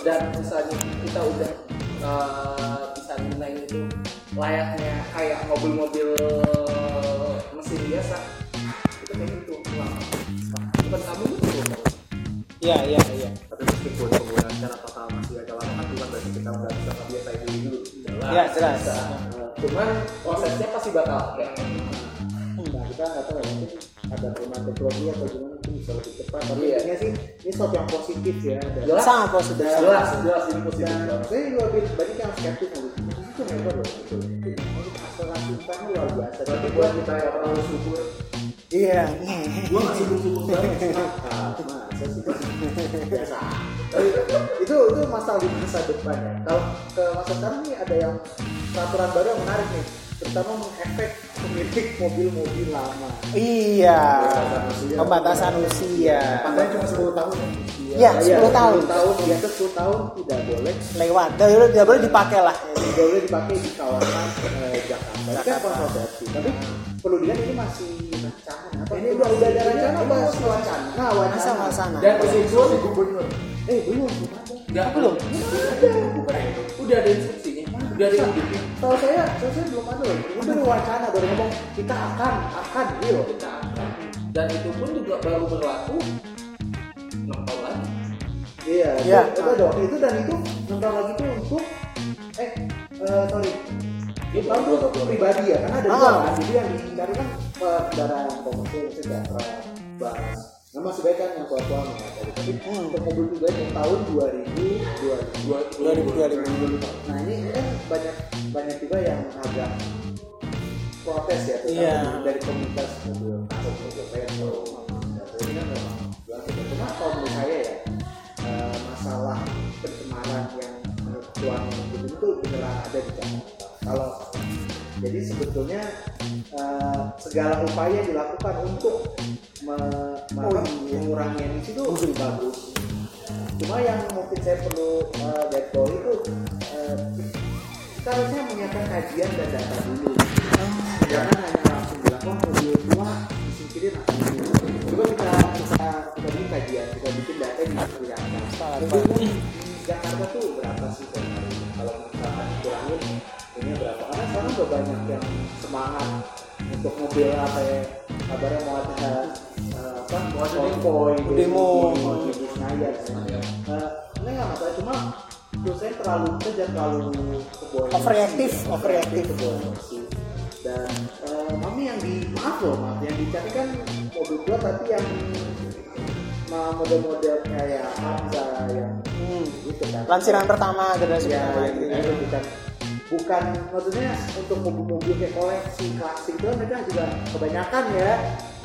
dan misalnya kita udah uh, bisa nilai itu layaknya kayak mobil-mobil mesin biasa. Itu kayak gitu. Lama bukan kamu itu Iya, iya, iya. tapi meskipun penggunaan secara total masih agak lama kan bukan berarti kita udah bisa kebiasa itu dulu. Iya, jelas. Nah, cuman prosesnya pasti bakal kayak Nah, kita nggak tahu ya mungkin ada perubahan teknologi atau gimana bisa lebih cepat. Tapi Iya. intinya sih ini sesuatu yang positif ya. Dan, Jelas. Sangat positif. jelas jelas ini positif dan saya juga lebih banyak yang skeptis mau itu hebat loh. Itu akselerasi luar biasa. berarti buat kita yang terlalu syukur Iya. gua nggak syukur-syukur banget (laughs) Ah, masa sih biasa. Tapi itu itu masalah di masa depan ya. Kalau ke masa sekarang nih ada yang peraturan baru yang menarik nih, terutama mengefek pemilik mobil-mobil lama. Iya. Pembatasan usia. Padahal cuma 10 tahun ya Iya, 10 tahun. 10 tahun, atas 10 tahun tidak boleh Lewat. Tidak tidak boleh dipakai lah. eh, tidak boleh dipakai di kawasan eh, Jakarta. Itu kan Jakarta. kontroversi. Tapi perlu dilihat ini masih rancangan apa? Ini udah udah ada rencana apa? masih wacana. Nah, wacana. sana? dan usul si gubernur Eh, belum, belum ada. belum. udah ada udah ada bikin Tahu saya, tahu saya belum ada loh. Ini baru wacana, baru ngomong kita akan, akan, gitu. kita akan dan itu pun juga baru berlaku enam tahun lagi Iya, Iya. itu, itu dong. Itu dan itu bentar lagi tuh untuk eh eh, sorry. Iya, Itu untuk pribadi ya, karena ada Ah. dua kan. Jadi yang dihindari kan eh, kendaraan komersil, sejahtera, bus. Nah masih baik kan yang tua-tua mengatasi. Tapi Hmm. untuk mobil pribadi yang tahun 2000, 2000 2025. Nah ini kan banyak banyak juga yang agak protes ya terutama Iya. dari komunitas mobil atau mobil retro. Nah, ini kan memang. Cuma kalau menurut saya ya eh, masalah pencemaran yang menurut tuan mobil itu beneran ada di Jakarta. Kalau jadi sebetulnya eh, segala upaya dilakukan untuk me- me- Oh, iya. mengurangi emisi itu bagus. Cuma yang mungkin saya perlu uh, garis itu uh, kita harusnya menyiapkan kajian dan data dulu. Jangan hanya langsung bilang oh mobil tua disingkirin. Coba kita kita kita bikin kajian, kita bikin data di Jakarta. Tua di Jakarta tuh berapa sih sebenarnya? Kalau misalkan kurangin ini berapa? Karena sekarang udah banyak yang semangat untuk mobil apa ya kabarnya mau ada uh, apa konvoy Demo. mau di Senayan Eh, ini nggak masalah cuma saya terlalu jangan terlalu. Overreactive, overreactive. kebawa emosi dan eh, mami yang di maaf loh maaf yang dicari kan mobil tua tapi yang model-model kayak Hamza yang Hmm. gitu kan Lansiran pertama generasi ya pertama gitu, gitu. Bukan bukan maksudnya untuk mobil-mobil kayak koleksi klasik itu kan mereka juga kebanyakan ya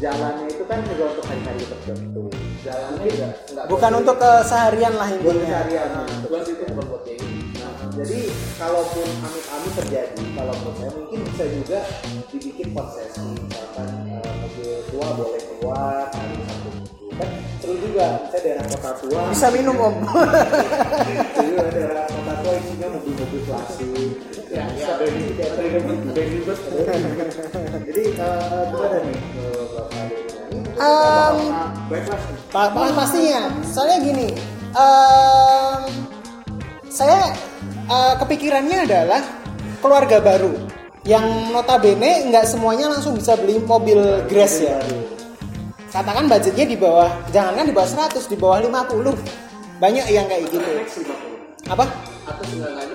jalannya itu kan juga untuk hari-hari tertentu jalannya juga nggak Bukan untuk keseharian lah buat intinya. keseharian Nah, itu bukan buat gini Nah, jadi kalaupun amit-amit terjadi, kalau menurut saya mungkin bisa juga dibikin konsesi, misalkan eh, mobil tua boleh keluar hari. Seru juga, misalnya daerah kota tua. Bisa minum om. Jadi ada daerah kota tua isinya mobil-mobil klasik. Ya, ya. Jadi eh, gimana nih eh, Bapak Um, backlash nih. Pa- pa- pastinya. Soalnya gini, em, saya eh, kepikirannya adalah keluarga baru yang notabene nggak semuanya langsung bisa beli mobil Grass ya. Katakan budgetnya di bawah, jangankan di bawah 100, di bawah 50. banyak yang kayak gitu. Next 50. apa?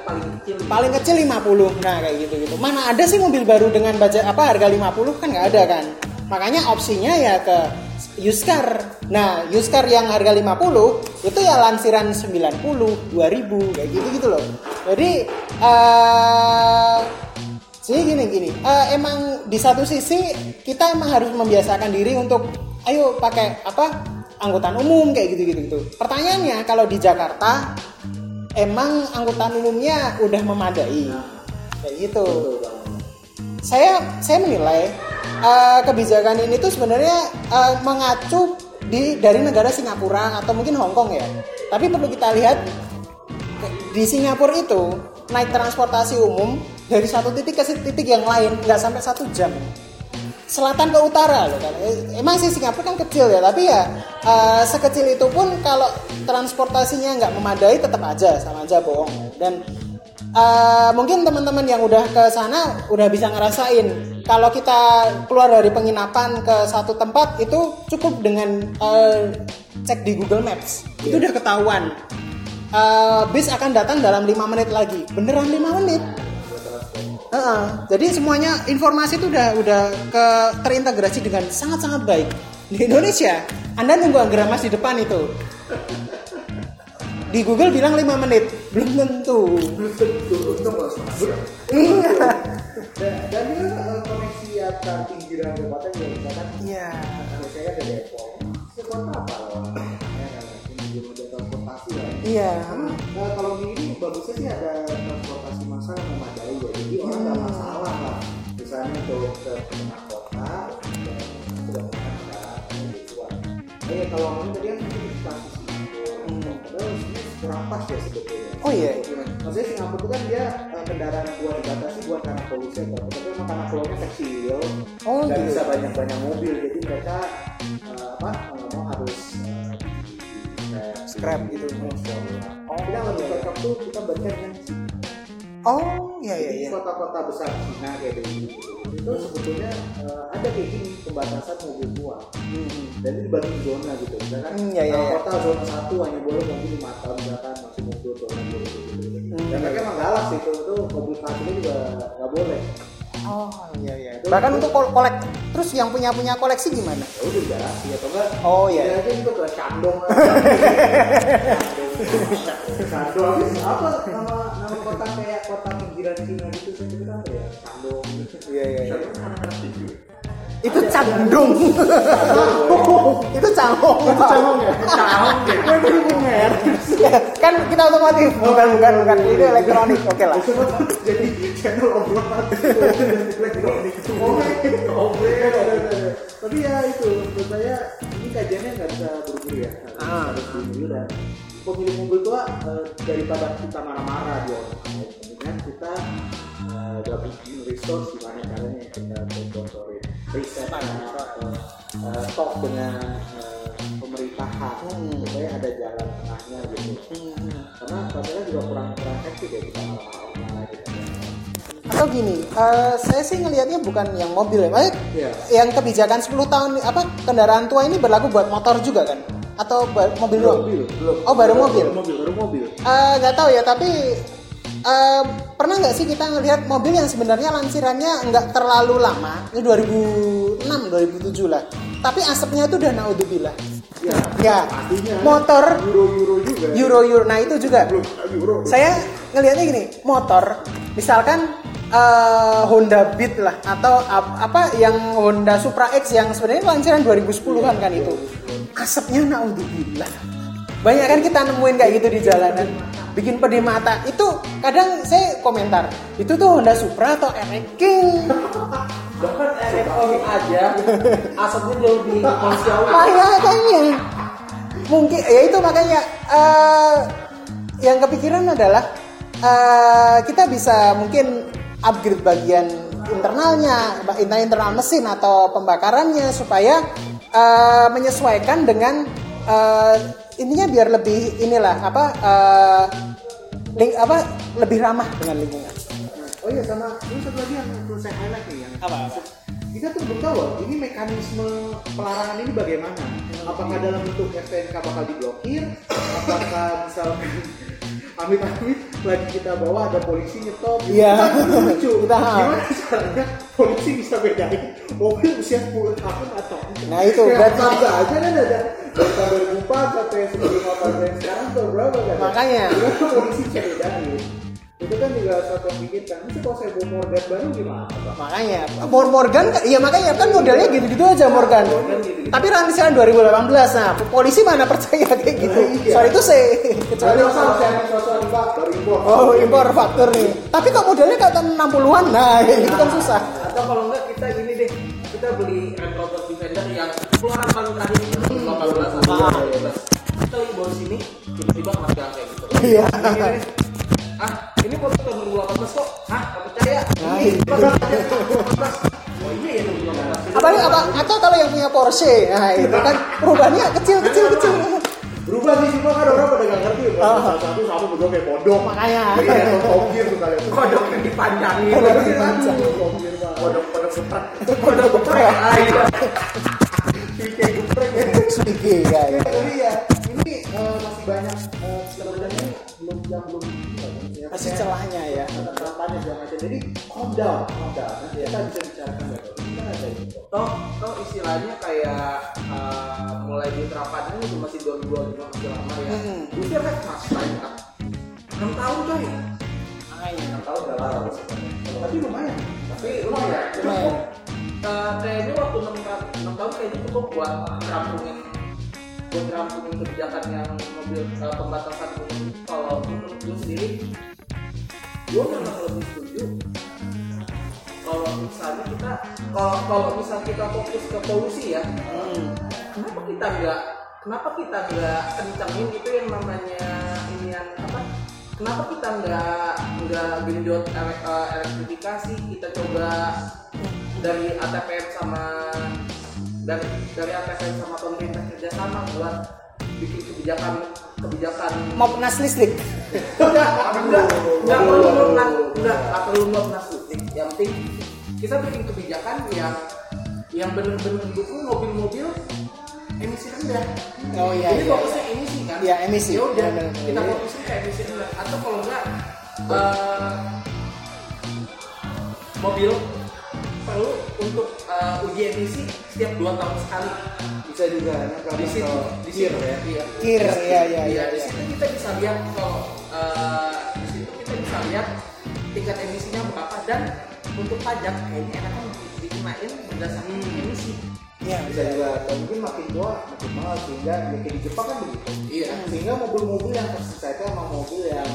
Paling kecil paling kecil 50 nah kayak gitu gitu mana ada sih mobil baru dengan budget apa harga 50 kan nggak ada kan? Makanya opsinya ya ke used car. Nah used car yang harga 50 itu ya lansiran 90 2000 kayak gitu gitu loh. Jadi eh jadi gini gini eh, emang di satu sisi kita emang harus membiasakan diri untuk ayo pakai apa? Angkutan umum kayak gitu gitu gitu. Pertanyaannya kalau di Jakarta emang angkutan umumnya udah memadai? Kayak gitu. Saya saya menilai eh, kebijakan ini tuh sebenarnya eh, mengacu di dari negara Singapura atau mungkin Hong Kong ya. Tapi perlu kita lihat di Singapura itu naik transportasi umum dari satu titik ke titik yang lain nggak sampai satu jam selatan ke utara loh kan emang sih Singapura kan kecil ya tapi ya eh, sekecil itu pun kalau transportasinya nggak memadai tetap aja sama aja bohong. Dan eh, mungkin teman-teman yang udah ke sana udah bisa ngerasain kalau kita keluar dari penginapan ke satu tempat itu cukup dengan eh, cek di Google Maps. Itu udah ketahuan. Eh, bis akan datang dalam lima menit lagi. Beneran lima menit Heeh. jadi semuanya informasi itu udah udah ke terintegrasi dengan sangat-sangat baik. Di Indonesia Anda nunggu Agramas di depan itu. Di Google bilang 5 menit. Belum tentu. Iya. Dan, dan dia eh, koneksi antar pinggiran kabupaten ya misalkan iya. Kalau saya ada Depok. Itu kota apa loh? Ya kan, ini belum ada transportasi lah. iya. Nah, kalau di bagusnya sih ada transportasi massal yang memadai ya. Jadi orang nggak masalah lah. Misalnya untuk ke tengah kota, ya, sudah kebutuhan. Nah, ya kalau ngomong tadi kan di stasiun Singapura. Padahal sebenarnya kurang pas ya sebetulnya. Oh, iya. Maksudnya Singapura itu kan dia eh, kendaraan yang buat dibatasi buat karena polusi atau apa. Tapi karena pulau kecil, Oh, nggak gitu. bisa banyak-banyak mobil. Jadi mereka eh, apa nggak mau harus Scrap gitu. Oh, kita lebih cocok tuh kita baca dengan Cina. oh iya iya iya kota-kota besar Cina kayak gitu. Itu sebetulnya eh, ada kayak gini pembatasan mobil tua. Dan itu dibagi zona gitu. Misalkan Hmm, iya, iya, iya. kota zona satu hanya boleh mobil lima tahun misalkan masih mobil zona dua gitu. Hmm. Dan mereka emang galak sih itu, itu mobil parkirnya juga nggak boleh. Oh iya iya bahkan untuk kol- kolek terus yang punya punya koleksi gimana Ya udah garasi atau enggak? Oh, iya. Ya juga ke. Shandong habis apa nama nama kota kayak kota pinggiran Cina gitu saya kira apa ya? Shandong. iya iya iya anak tinggi. Itu candung (laughs) itu cangong itu Cangong ya? Cangong ya? Dengar. kan kita otomotif bukan bukan bukan ini elektronik oke lah Itu jadi channel obrolan elektronik. Oke, Tapi ya itu menurut saya ini kajiannya nggak bisa buru-buru ya. Harus Ah. harus dulu dan pemilik mobil tua eh, daripada kita marah-marah di orang kita eh, bikin resource gimana caranya kita riset atau eh, talk dengan eh, pemerintahan Hmm. supaya ada jalan tengahnya gitu. Karena rasanya juga kurang kurang efektif ya kita marah-marah gitu. Atau gini eh, saya sih ngelihatnya bukan yang mobil ya. Maksudnya Iya. yang kebijakan 10 tahun apa kendaraan tua ini berlaku buat motor juga kan? Atau mobil mobil belum oh baru mobil? baru mobil baru mobil. Eh, nggak tahu ya tapi pernah nggak sih kita ngelihat mobil yang sebenarnya lansirannya nggak terlalu lama? Ini 2006 2007 lah. Tapi asapnya itu udah naudzubillah ya ya. artinya motor euro euro juga euro euro. Nah itu juga. Belum euro saya ngelihatnya gini motor misalkan eh, Honda Beat lah atau ap- apa yang Honda Supra X yang sebenarnya lansiran 2010-an kan itu. Asapnya naudzubillah banyak kan kita nemuin kayak gitu di jalanan bikin pedih mata. Itu kadang saya komentar itu tuh Honda Supra atau RX King bahkan (laughs) RFO aja. Asapnya jauh lebih manusiawi makanya mungkin ya itu makanya eh, yang kepikiran adalah eh, kita bisa mungkin upgrade bagian internalnya internal internal mesin atau pembakarannya supaya eh, menyesuaikan dengan eh, ininya biar lebih inilah apa eh, ling- apa lebih ramah dengan lingkungan. Oh iya sama ini satu lagi yang perlu saya highlight nih yang Apa, apa? kita tuh belum tahu loh, ini mekanisme pelarangan ini bagaimana? Apakah dalam bentuk STNK bakal diblokir? Apakah misalkan amit-amit lagi kita bawa ada polisi nyetop Iya. Kan lucu Kita- (laughs) gimana caranya polisi bisa bedain mobil usia 10 tahun atau Nah, itu. Kayak berarti- Mazda aja kan ada. Tahun 2004 sampai sebelum apa sekarang tuh berapa kan? Makanya. Polisi bisa bedain itu kan juga satu yang bikin kan itu kalau saya bawa Morgan baru gimana Pak? Makanya Mor Morgan iya makanya kan modelnya gitu-gitu aja Morgan. gitu-gitu. Tapi rancangan 2018 nah polisi mana percaya kayak gitu. Iya. Soal itu sih kecuali Kecuali kalau saya di Pak, baru impor Oh impor faktur nih. Tapi kok modelnya kayak tahun 60-an nah itu kan susah. atau kalau enggak kita ini deh kita beli Range Rover Defender yang keluaran paling terakhir itu 2018 Ah. 2018 kita bawa sini tiba-tiba mati kayak gitu Iya. Ah ini foto tahun 2018 kok ah nggak percaya Nah, ini. 2018 oh iya ya 2018 Apalagi apa atau kalau yang punya Porsche nah itu kan perubahannya kecil kecil kecil. berubah sih cuma kan orang pada nggak ngerti satu sama berdua kayak kodok Makanya. Gear tuh kalian kodok yang dipanjangin Kodok yang aduh, dipanjang. Top Gear Pak. kodok kodok geprek Kodok geprek. iya kayak geprek ya ya. ya. tapi ya ini eh, masih banyak eh, sebenarnya belum yang belum ya, Masih celahnya ya. terapannya segala macam jadi calm down calm down. Nanti kita bisa bicarakan kita ada kok toh toh istilahnya kayak uh, mulai diterapkannya itu masih 2025 masih lama ya. Hmm. usia kan masih banyak 6 tahun coy. Makanya. 6 tahun udah lama. Tapi lumayan. Tapi lumayan. Cukup. Uh, kayaknya waktu 6, ta- 6 tahun kayaknya cukup buat ngerampungin buat ngerampungin kebijakan yang mobil uh, pembatasan umum kalau menurut gue sendiri gue memang lebih setuju kalau misalnya kita kalau kalau misalnya kita fokus ke polusi ya Hmm. kenapa kita nggak kenapa kita nggak kencangin itu yang namanya ini yang apa kenapa kita nggak nggak genjot eh, elektrifikasi kita coba dari ATPM sama dari dari ATPM sama pemerintah kerjasama buat bikin kebijakan kebijakan. Mau penas listrik. enggak enggak. Enggak perlu ngelunas enggak enggak perlu ngelunas listrik. Yang penting kita bikin kebijakan yang yang benar-benar mendukung mobil-mobil emisi rendah. Oh iya jadi iya. fokusnya emisi kan? Iya, emisi. ya udah kita fokusin ke emisi rendah. Atau kalau enggak eh, mobil perlu untuk eh, uji emisi setiap dua tahun sekali bisa juga nyangka di situ di situ ya iya. Kir ya ya Iya, ya. di situ kita bisa lihat kalau eh, di situ kita bisa lihat tingkat emisinya berapa dan untuk pajak kayaknya enakan di- dikenain berdasarkan emisi. Iya bisa juga dan mungkin makin tua makin mahal sehingga ya kayak di Jepang kan begitu Iya. sehingga mobil-mobil yang tersisa itu emang mobil yang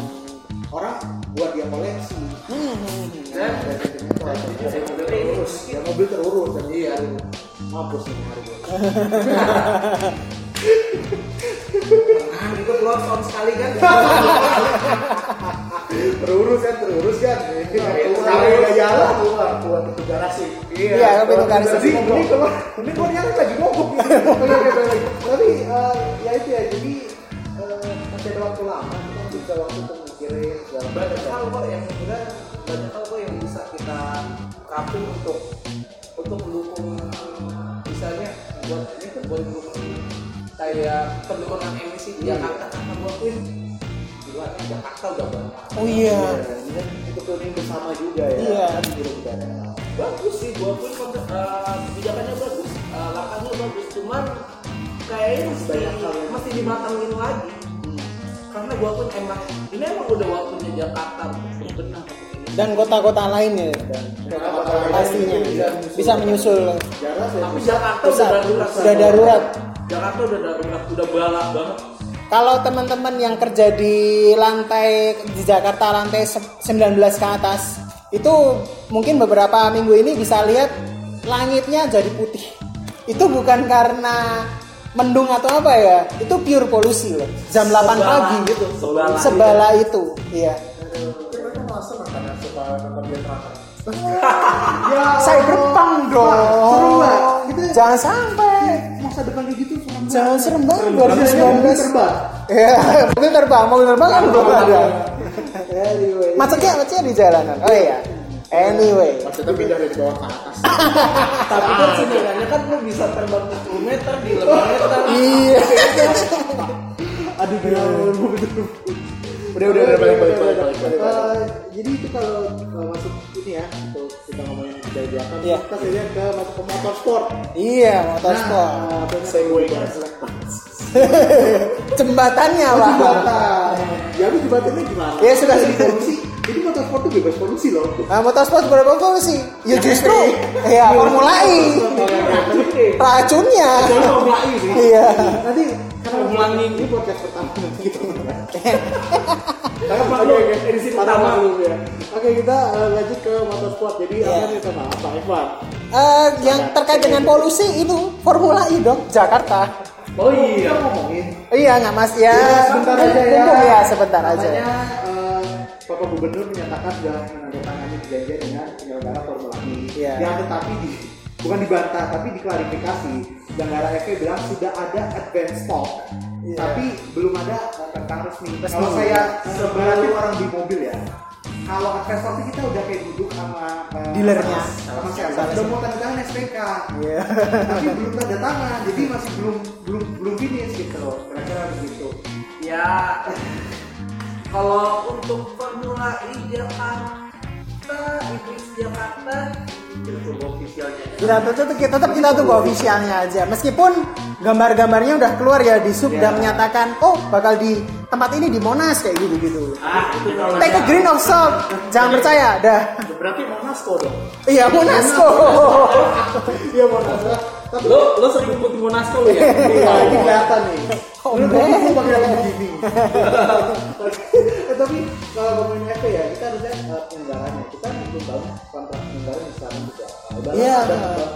orang buat dia koleksi Hmm, hmm, hmm. Dan dan itu dan jujur ya, mobil terurus ya mobil terurus dan Iya. Mampus nih hari nah itu keluar tahun sekali kan. terurus kan? Terurus kan? Kalau udah jalan keluar keluar. Pintu garasi. Iya, ke pintu garasi. jadi ini kalau ini keluarnya kan lagi mogok tapi eh, ya itu ya jadi eh, masih ada waktu lama kita bisa waktu untuk mikirin segala banyak hal kok yang sebenarnya banyak hal kok yang bisa kita kapung untuk untuk mendukung buat ini kan buat mendukung kayak penurunan emisi di Jakarta karena gua akuin gila Jakarta udah banyak. Oh iya. ini kan itu planning bersama juga ya. Iya. Kan bagus sih akuin konsep- eh, kebijakannya bagus eh, langkahnya bagus. Cuman kayaknya mesti, mesti dimatangin lagi. Karena gua akuin emang ini emang udah waktunya Jakarta untuk benar. untuk ini Dan kota-kota lainnya pastinya bisa menyusul. Tapi Jakarta Besar. udah darurat Sudah darurat. Jakarta udah darurat udah balak banget Kalau teman-teman yang kerja di lantai di Jakarta lantai se- 19 ke atas itu mungkin beberapa minggu ini bisa lihat langitnya jadi putih. Itu bukan karena mendung atau apa ya, itu pure polusi loh. Jam 8 Sebala pagi gitu, sebala sebala itu, iya. Senang karena suka nonton dia terakhir. (laughs) Ya, Saya berpang dong. Seru Mbak. Kita Jangan sampai. masa depan kayak gitu serem Jangan serem banget Mobil 2019. terbang. Ya, mobil terbang, mobil terbang kan belum ada. Anyway. Macetnya, macetnya di jalanan. Oh iya. Anyway. Maksudnya pindah dari bawah ke atas. (laughs) Tapi kan sebenarnya kan lu bisa terbang 10 meter di 5 meter. Iya. Aduh gila. Udah udah udah balik balik balik balik. Eh, jadi itu kalau masuk ini ya untuk kita ngomongin dari belakang Iya. kita lihat ke masuk ke motorsport Iya, motorsport. Nah, Segway. (laughs) (laughs) Jembatannya apa? jembatan ya jembatannya gimana Ya, sudah. Polusi jadi motorsport tuh bebas polusi loh Nah, motorsport berapa polusi? Ya justru, ya Formula E. Racunnya. Formula E sih Iya. nanti karena Formula E. ini podcast pertama (laughs) nanti kita Oke oke edisi pertama dulu ya oke kita eh, lanjut ke motorsport jadi Iya. apa nih sama apa Eh, yang terkait dengan polusi itu Formula E dong, Jakarta. oh iya Iya nggak mas ya. sebentar aja ya. Mumpung ya sebentar aja. Bapak Gubernur menyatakan sudah menandatangani perjanjian dengan penyelenggara Formula E. Iya. Yang tetapi di, bukan dibantah tapi diklarifikasi. Penyelenggara FP bilang sudah ada advance stock. Iya. Tapi belum ada tentang resmi. Resmi. Kalau saya sebenarnya orang di mobil ya. Kalau advance stock sih kita udah kayak duduk sama eh, Dealernya. sama siapa? Sama Udah mau tanda tangan SPK. Iya. tapi belum tanda tangan. Jadi masih belum belum belum finish gitu loh. Kira-kira begitu. Ya kalau untuk Formula E Jakarta, Inggris Jakarta itu tunggu ofisialnya. Kita tetap kita tetap kita tunggu ofisialnya aja. Meskipun gambar-gambarnya udah keluar ya di sub dan menyatakan oh bakal di tempat ini di Monas kayak gitu gitu. Ah, itu Take a green of salt. Jangan percaya, dah. Berarti Monasco dong. Iya Monasco. (laughs) Iya. Tapi lo lo sering ikut Monasco lo ya? (laughs) Iya, ini kelihatan nih. Oh, Lu pakai begini. (laughs) eh, tapi kalau ngomongin FP ya, kita harusnya uh, penyelenggaranya. Kita belum tahu kontrak penyelenggara di sana juga. Iya,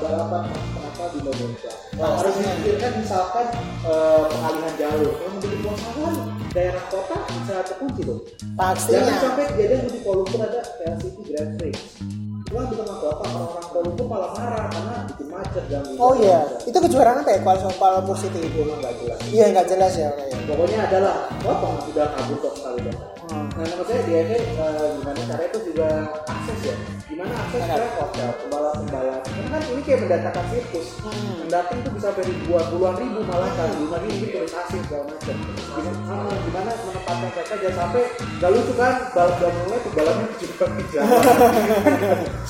balapan kenapa di Indonesia. Nah, harus dipikirkan misalkan eh, pengalihan jalur. Kalau mau di Posawan, daerah kota bisa terkunci loh. Pastinya. Jangan sampai kejadian di Kuala Lumpur ada City Grand Prix. Wah, di tengah kota orang-orang Kuala Lumpur malah marah karena bikin macet ganggu. Oh iya, itu kejuaraan apa ya Kuala Kuala Lumpur City itu? Nggak jelas. Iya nggak jelas ya kayaknya. Pokoknya adalah apa udah kabur kok sekali dong. Hmm. Nah, nama saya di FA eh, gimana cara itu juga akses ya. Gimana akses ke hotel, pembalap-pembalap. Karena kan ini kayak mendatangkan sirkus. Hmm. Yang datang tuh bisa dari dua puluhan ribu malah kan lagi ini turis asing segala macam. Gimana, ah, gimana menempatkan mereka jangan sampai gak lucu kan balap udah mulai pembalapnya juga jalan.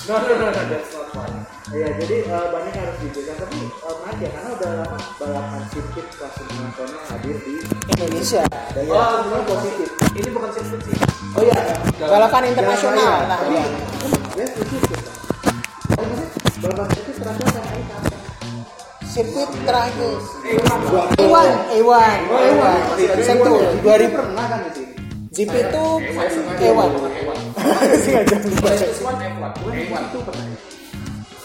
No no no no that's not fun. Iya, jadi eh, banyak yang harus diberikan tapi eh, menarik ya karena udah lama balapan sirkuit kelas internasional hadir di Indonesia. dan ya, Oh, semua positif. Ini bukan sirkuit sih. Oh iya, Balapan internasional. Nah, Tapi, iya. ya sirkuit kita. Oh, maksudnya balapan sirkuit terakhir sampai hari kapan? Sirkuit terakhir. Dua- A1, A1, Oh, A1. Satu, Dua 2000 pernah kan di sini. GP itu Iya, A1. Sengaja. Practice one F1, F1 Itu pernah.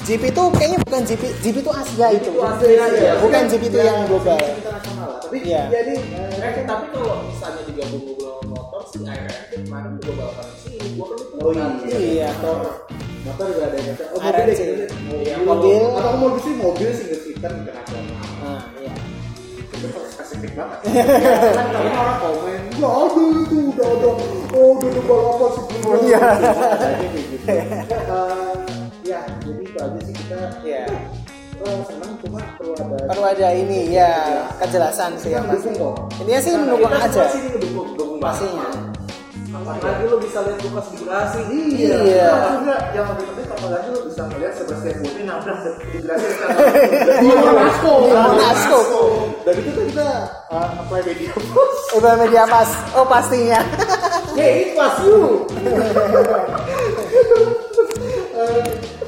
GP itu kayaknya bukan GP, GP itu Asia itu. Asia, iya. Bukan GP itu yang global. Tapi Iya. jadi Eh, eh, tapi kalau misalnya digabung sama motor sih IRF kemarin juga balapan sini. Gua kan itu Oh iya, Iya. motor motor juga ada yang oh, mobil sih. ya, gitu. Iya, mobil mobil. atau mobil sih mobil single seater internasional Nah, iya. itu spesifik banget (laughs) kan kalau orang komen nggak ada itu udah ada oh udah ada balapan sebelumnya Iya. (laughs) aja sih kita Iya. eh, senang cuma perlu ada Perlu ada ini ya kejelasan sih ya kok Intinya sih mendukung aja. dukung. Pastinya. Apalagi lo bisa lihat Lukas di. Iya. Iya. Juga yang lebih penting apalagi lo bisa melihat Sebastian Butini nabrak di. Di Monasco. Dan itu kita uh, apply media. Iba media pas. Oh pastinya. Hey, it was you.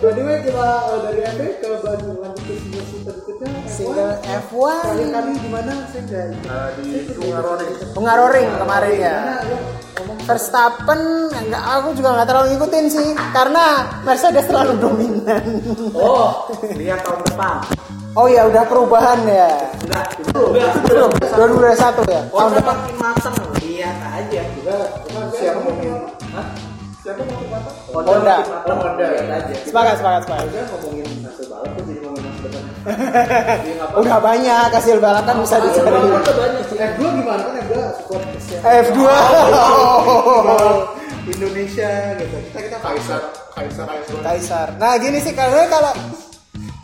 Eh, Anyway, kita uh, dari MP ke baju lanjut ke single seater berikutnya. F1. Single F1. Terakhir kali di mana? Saya nggak ikut. Eh, di Hungaroring. Hungaroring kemarin ya. Verstappen enggak aku juga nggak terlalu ngikutin sih karena Mercedes terlalu dominan. Oh, lihat tahun depan. Oh ya udah perubahan ya. Enggak. Belum 2021 ya. Tahun Tahun depan. makin matang. Lihat aja. Honda. Honda. Lihat aja. Sepakat, sepakat, sepakat. Harusnya ngomongin hasil balap kok jadi ngomongin (laughs) nggak apa-apa. Udah banyak hasil balapan bisa Hasil dicari. udah banyak sih. F2 gimana kan F2 support Asia. F2. Indonesia gitu. Kita kita Kaisar kaisar kaisar Kaisar. Nah gini sih kalau kalau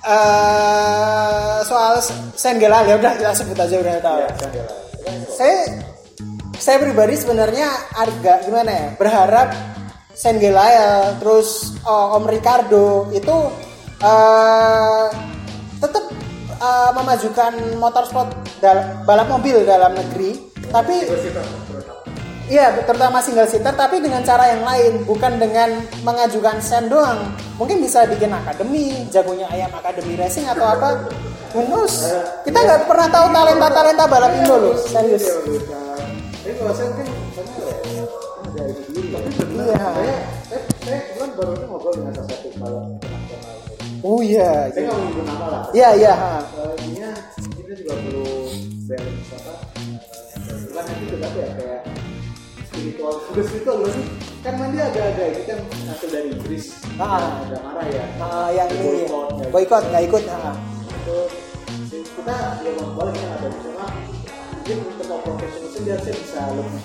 eh soal Sengelal ya udah kita sebut aja udah tahu. Saya saya pribadi sebenarnya agak gimana ya berharap Sengelal terus oh, Om Ricardo itu eh tetap eh, memajukan motorsport dal- balap mobil dalam negeri tapi Iya, terutama single seater tapi dengan cara yang lain, bukan dengan mengajukan sen doang. Mungkin bisa bikin akademi, jagonya ayam akademi racing atau apa. Knows? Kita nggak pernah tahu talenta-talenta balap Indo loh, serius. Tapi kalau saya mungkin Iya. Saya, saya, saya kebetulan baru ngobrol dengan salah satu balap internasional. Oh iya. Saya nggak mau nyebut nama lah. Iya, iya. Eh, Intinya kita juga perlu balance apa? eh, Bukan nanti apa ya kayak spiritual. Udah spiritual belum sih? Kan mandi agak-agak ini kan hasil dari Inggris. Ah. Ada marah ya. Ah, yang ini ya. boykot nggak ikut. ha. itu kita belum boleh yang ada cuma mungkin untuk profesional sendiri harusnya bisa lebih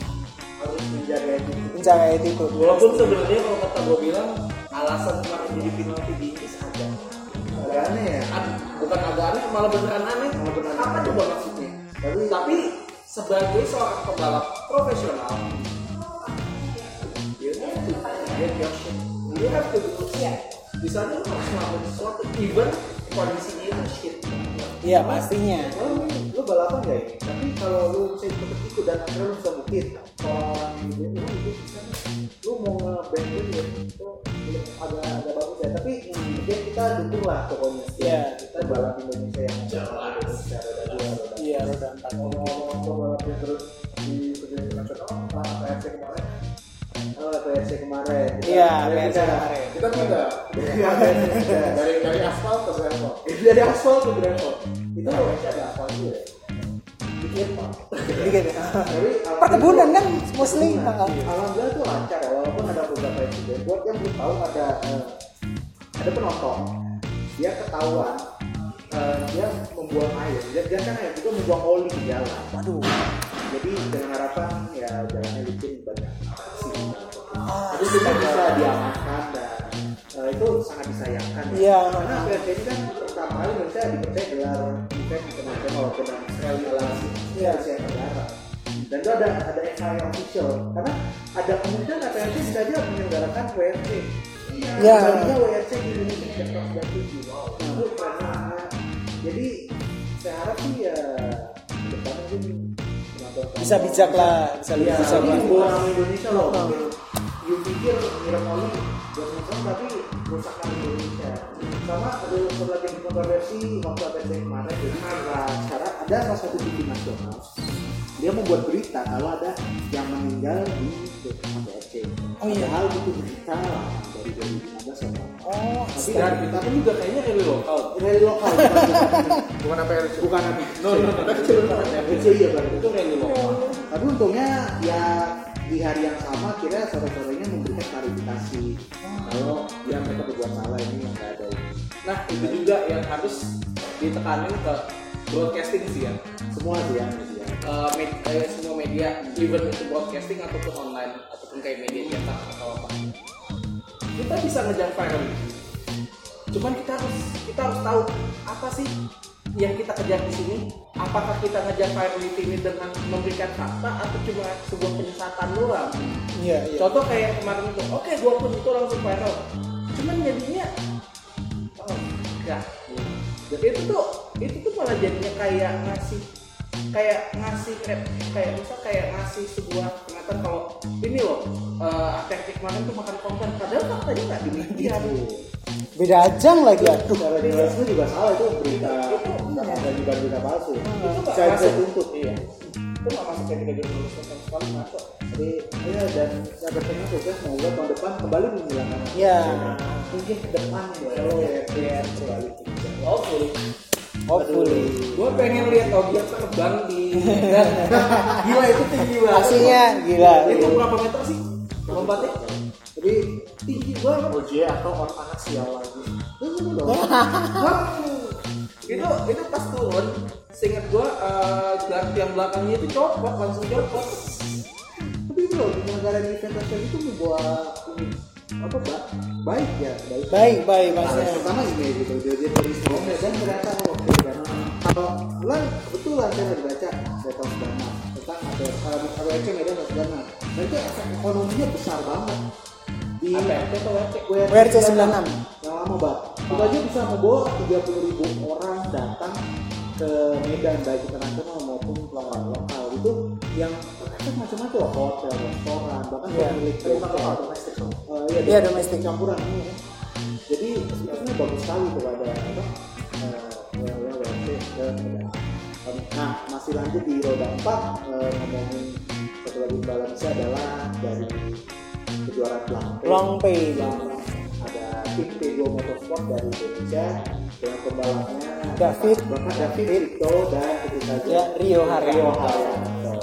harus menjaga itu Menjaga itu. Walaupun sebenarnya kalau kata gue bilang alasan kemarin jadi penalti di Inggris ada. agak aneh ya Ad- bukan agak aneh malah beneran aneh Malah beneran apa coba maksudnya Tapi- tapi sebagai seorang pembalap profesional you have to do shit di sana harus melakukan sesuatu even kondisinya itu shit. Iya pastinya. kalau lu, lu balapan gak ini? Tapi kalau lu bisa ikut ikut dan akhirnya lu bisa buktiin kalau orang itu lu itu bisa lu mau nge-band lu ya itu agak agak bagus ya. Tapi mungkin kita dukung lah pokoknya. Iya. kita balap Indonesia yang roda dua roda Iya, roda empat. ngomong-ngomong balapnya terus di PRC kemarin Oh, PRC kemarin. Iya, PRC kemarin. Kita pindah. Iya, pindah. dari dari aspal ke gravel. Dari aspal ke gravel. Itu PRC ada aspal juga. Dikit pak. Dikit. ya. Tapi Perkebunan kan mostly. Alhamdulillah itu lancar ya, walaupun ada beberapa insiden. Buat yang belum tahu ada eh, ada penonton, dia ketahuan eh, dia membuang air. Dia, dia kan air juga membuang oli di jalan. Waduh. Jadi dengan harapan ya jalannya licin banyak aksi. Jadi kita bisa diamankan dan eh, itu sangat disayangkan. ya. Iya. Karena PRT ini kan pertama kali Indonesia dipercaya gelar event internasional dengan sekali relasi Iya. Asia Tenggara. Dan itu ada ada FIA official karena ada kemungkinan PRT bisa aja menyelenggarakan WRC. Iya. Tadinya WRC di Indonesia sejak tahun 97. Wow. Itu banget. Jadi saya harap sih ya depan mungkin penonton- Bisa bijak lah, bisa Iya, bijak ini lah. bukan orang Indonesia loh. You pikir ngirim oli buat nonton tapi rusakkan Indonesia. Sama ada satu lagi yang kontroversi waktu APC kemarin. Jadi secara ada salah satu TV nasional dia membuat berita kalau ada yang meninggal di APC. Oh iya. Padahal itu berita dari 2015 sama. Oh, Tapi dan kita pun juga kayaknya dari lokal dari lokal (laughs) bukan apa yang bukan APC. No, no, no. Banget. APC iya itu dari lokal Tapi untungnya ya di hari yang sama kira sore-sorenya memberikan klarifikasi kalau yang mereka berbuat salah ini yang nggak ada ini. nah itu juga yang harus ditekanin ke broadcasting sih ya Semua sih ya. Eh, med- eh, semua media even itu broadcasting ataupun online ataupun kayak media cetak atau apa kita bisa ngejar virality cuman kita harus kita harus tahu apa sih yang kita kejar di sini apakah kita ngejar virality ini dengan memberikan fakta atau cuma sebuah penyesatan doang? Iya, iya. contoh kayak kemarin itu oke gua pun itu langsung viral. Cuman jadinya oh enggak. Itu tuh itu tuh malah jadinya kayak ngasih kayak ngasih kayak kayak misal kayak ngasih sebuah pernyataan kalau ini loh uh, aktif kemarin tuh makan konten padahal faktanya nggak demikian Beda ajang lagi aduh. Cara jelasnya juga salah itu berita dan juga berita palsu. itu nggak Saya bisa tuntut. iya itu nggak masuk tiga jurnalisme sama sekali masuk Jadi ya dan saya bertanya sukses semoga tahun depan kembali menghilangkan. Iya. Mungkin ke depan ya kalau WRC kembali. hopefully Hopefully. gue pengen lihat Ogier terbang di (laughs) gila itu tinggi banget Aslinya gila. itu berapa meter sih lompatnya Jadi tinggi banget OJ atau orang anak sial lagi. Itu itu itu pas turun seingat gua uh, yang belakangnya itu copot langsung copot Tapi bro, negara di nasional itu membawa ini apa ba baik ya baik baik baik Nah, maksudnya pertama gini gitu dia dia dari oh Medan ternyata oke karena kalau lah kebetulan saya baca data dana tentang ada kalau WC Medan dan dan itu efek ekonominya besar banget di WRC 96 yang lama banget. Itu aja bisa membawa 30 ribu orang datang ke Medan baik internasional maupun lokal lokal. Itu yang efek macam-macam loh hotel restoran bahkan Iya. pemilik lokal, domestik Eh, iya, Iya, domestik. campuran ini ya. jadi sebetulnya bagus sekali kepada apa eh, WRC dan Medan. nah masih lanjut di roda 4 eh, ngomongin satu lagi balance adalah dari kejuaraan Long Pay. yang ada tim P2 Motorsport dari Indonesia dengan pembalapnya David. Bapak David Vito dan tentu saja Ya, Rio Haryanto. Rio Haryanto.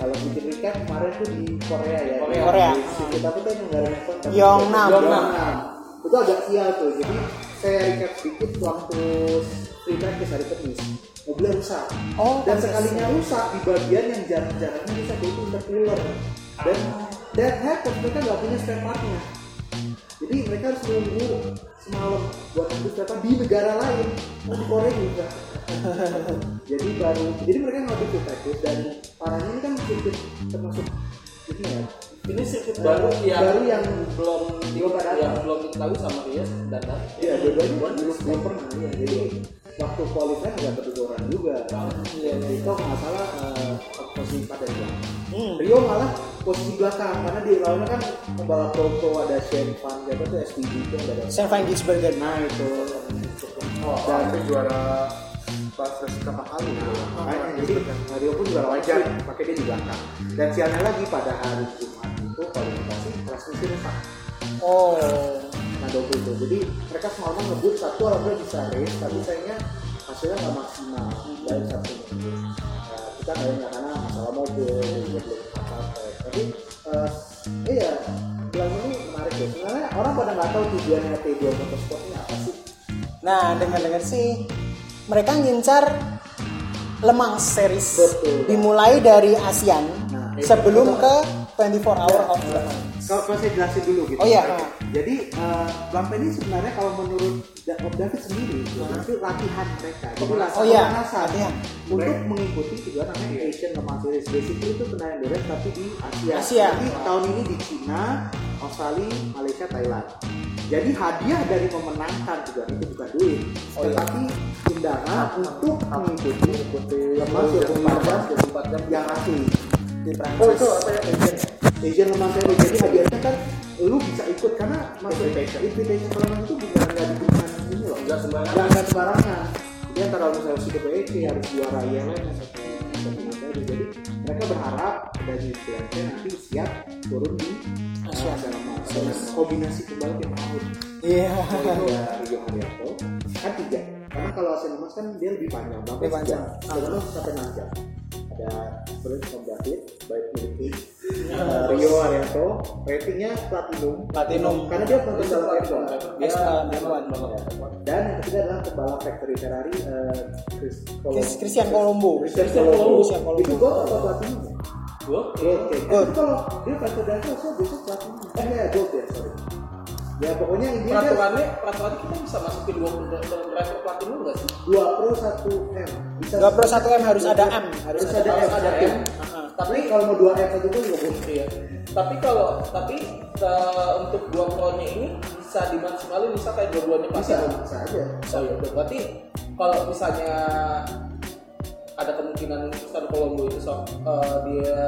Kalau bikin recap kemarin tuh di Korea ya. Korea. Korea. Di situ tapi kan negara Yongnam. Yongnam. Itu agak sial tuh. Jadi saya recap sedikit waktu free practice hari Kamis. Mobilnya rusak. Oh, dan sekalinya rusak di bagian yang jarak-jaraknya rusak itu intercooler. Dan that happens mereka nggak punya spare partnya. Jadi mereka harus menunggu semalam buat nunggu spare part di negara lain. Oh, di Korea juga. (laughs) jadi baru jadi mereka nggak free practice dan parahnya ini kan sirkuit termasuk ini ya Ini sirkuit Eh, baru yang baru yang belum belum ada. yang belum diketahui sama dia dan dan Iya, dua-duanya belum pernah. Iya, jadi waktu qualify nggak keteguran juga. Iya, itu nggak salah eh, posisi pada belakang. Hmm. Rio malah posisi belakang karena di lawannya kan pembalap Toto ada Shane Van siapa tuh SPG itu ada. Sven Gisbergen Nah itu. Oh, Dan dan juara pas berapa kali Makanya jadi Rio pun juga wajar pakai dia di belakang. Dan sialnya lagi pada hari Jumat itu kualifikasi transmisi rusak. oh Nah double itu. Jadi mereka semalam ngebut satu alhamdulillah bisa race, tapi sayangnya hasilnya nggak maksimal dari satu. Nah, kita nggak ingat karena masalah mobil juga belum apa-apa. Tapi eh, iya, bilang ini menarik ya. Sebenarnya orang pada nggak tahu tujuannya T2 Motorsport ini apa sih. nah dengar-dengar sih mereka ngincar Lemang series Betul. dimulai dari ASEAN Nah, sebelum ke 24 hour of Mans. Kalau kalau saya jelasin dulu gitu. Oh, iya. Jadi uh, Blamp ini sebenarnya kalau menurut David sendiri itu latihan mereka. Jadi Oh, iya. Latihan. untuk mengikuti juga namanya Asian Series. Basically itu kenaikan beres tapi di Asia. Asia. Jadi tahun ini di Cina, Australia, Malaysia, Thailand. Jadi hadiah dari memenangkan juga itu bukan duit, Oh, iya. tetapi undangan untuk mengikuti Le Mans 24 jam yang asli di Prancis. oh itu apa ya Asian ya? Asian Series. Jadi hadiahnya kan lu bisa ikut karena masuk invitation, invitation Mans itu bukan nggak diberikan ini loh, Nggak sembarangan. nggak sembarangan. Jadi antara misalnya si PEC harus juara ILM atau satu satu jadi mereka berharap dari Indonesia nanti siap turun di Mans. Dengan kombinasi pembalap yang maut. Iya. Rio Haryanto kan tiga karena kalau Asia Le Mans kan dia lebih panjang Lebih panjang. Sebenarnya sampai enam jam ada Prince Om David baik miliki uh, Rio Haryanto ratingnya platinum Platinum. karena dia pembalap F1 dia F1. memang dan yang ketiga adalah pembalap factory Ferrari uh, Chris Chris- Christian Colombo. Christian Colombo Colombo, Christian Colombo. itu gold atau platinum ya? Gua Gold, oke. Itu kalau dia factory driver saya besok platinum. Eh ya gold ya, sorry. Ya pokoknya dia peraturannya peraturannya kita bisa masukin dua driver platinum nggak sih? dua pro satu m bisa 2 pro 1 M harus ada M. harus ada m ada M. tapi kalau mau dua m satu pun nggak boleh Iya. Tapi kalau tapi eh, untuk dua pro-nya ini bisa dimaksimalin bisa kayak dua-duanya bisa platinum. bisa aja Oh iya, udah. berarti kalau misalnya ada kemungkinan Cristiano Colombo itu so, eh, dia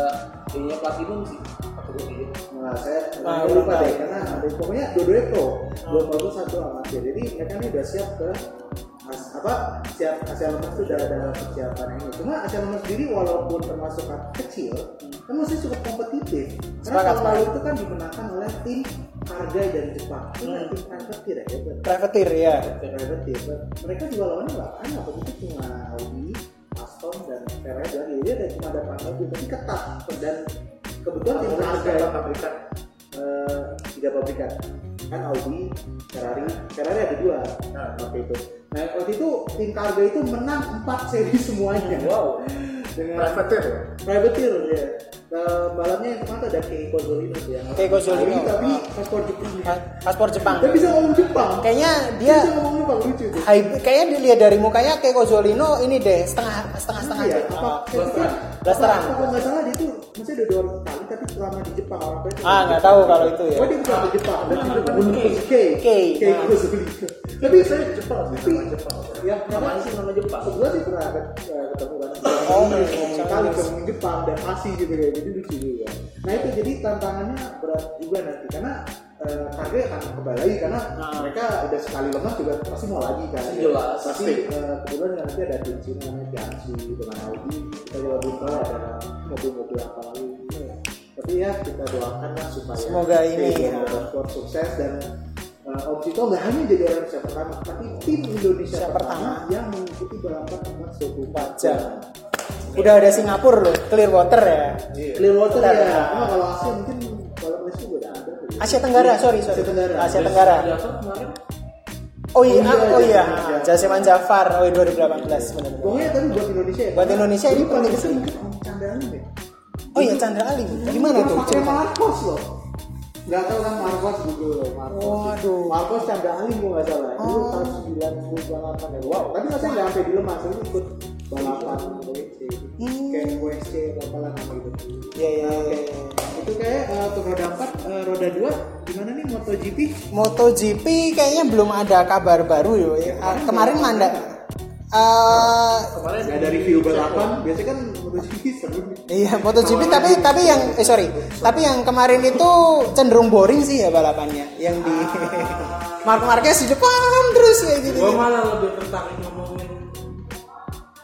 dia platinum sih kategori nah saya Nah, nah, lupa deh karena ada pokoknya dua-duanya pro dua pro satu amatir jadi mereka ini udah siap ke as- apa siap Asia Lemas itu udah ada persiapan ini. Cuma Asia Lemas sendiri walaupun termasuk kecil kan masih cukup kompetitif. Karena tahun lalu itu kan dimenangkan oleh tim Hargai dari Jepang. Itu Hmm. tim privateer ya Privateer ya. privateer mereka juga lawannya nggak banyak waktu itu cuma Audi Aston dan Ferrari lagi dia ada cuma ada empat mobil tapi ketat dan kebetulan tim Hargai pabrikan eh, tiga pabrikan kan Audi, Ferrari, Ferrari ada dua Nah. waktu itu. Nah waktu itu tim Karga itu menang empat seri semuanya. Wow. Dengan privateer ya privateer ya. balapnya yang ke mana ada Keiko Zolino tuh yang Keiko Zolino. tapi Ah. paspor Jepang ya. Pa- paspor Jepang Dia bisa ngomong Jepang. kayaknya Dia dia bisa ngomong Jepang lucu tuh. kayaknya dilihat dari mukanya kayak Kozolino ini deh setengah setengah setengah Iya, deh. apa? Ah, Blasteran. Kalau nggak salah dia tuh maksudnya udah dua kali tapi lama di Jepang orang. Ah, nggak tahu kalau itu ya. Oh dia bukan di Jepang, dan di Jepang K. K. K. K. Nah. Zolino. Tapi saya di Jepang, tapi Jepang. Ya Namanya sih nama Jepang. Sebelah sih pernah ketemu kan. Oh, ngomong iya. kali ngomong Jepang dan Asi gitu kayak jadi lucu juga. Nah itu jadi tantangannya berat juga nanti karena eh, Kage akan kembali lagi karena mereka udah sekali lemah juga pasti mau lagi kan. Jelas, Pasti eh, kebetulan nanti ada tim Cina namanya Jiangsu dengan Audi. Kita juga belum tahu ada mobil-mobil apa lagi. Tapi ya kita doakan lah supaya Semoga ini, ya. Sukses dan uh, Om Cito nggak hanya jadi orang Indonesia pertama, tapi tim Indonesia Yang pertama, pertama. yang mengikuti balapan emas 24 jam. Udah ada Singapura loh, Clearwater ya. Clearwater Bentar, ya. ya. Nah, kalau Asia mungkin race juga udah ada. tuh. Asia Tenggara, sorry sorry. Asia Tenggara. Asia Tenggara. Oh iya, Oh iya, oh iya. Jaseman Jaseman Jafar, oh iya 2018 benar. Pokoknya tapi buat Indonesia ya. Buat Indonesia ini paling Om Candaan ya. Oh iya Chandra Ali. Gimana tuh? Pakai? Marcos loh. Nggak tahu kan Marcos loh. Marcos. Waduh. Marcos Chandra Ali gue nggak salah. Itu Oh. tahun 98 ya. Wow. Tapi nggak nggak sampai di lemah. Itu ikut balapan WC. Hmm. Kayak WC apa lah nama itu. Iya iya iya. iya. Itu kayak uh, untuk roda 4, uh, roda 2 gimana nih MotoGP? MotoGP kayaknya belum ada kabar baru yo. Ah, Kemarin manda eh Kemarin nggak ada review balapan, biasanya kan MotoGP seru. Iya MotoGP tapi tapi yang eh sorry tapi yang kemarin itu cenderung boring sih ya balapannya yang di Mark Marquez di depan terus kayak gitu. gue malah lebih tertarik ngomongin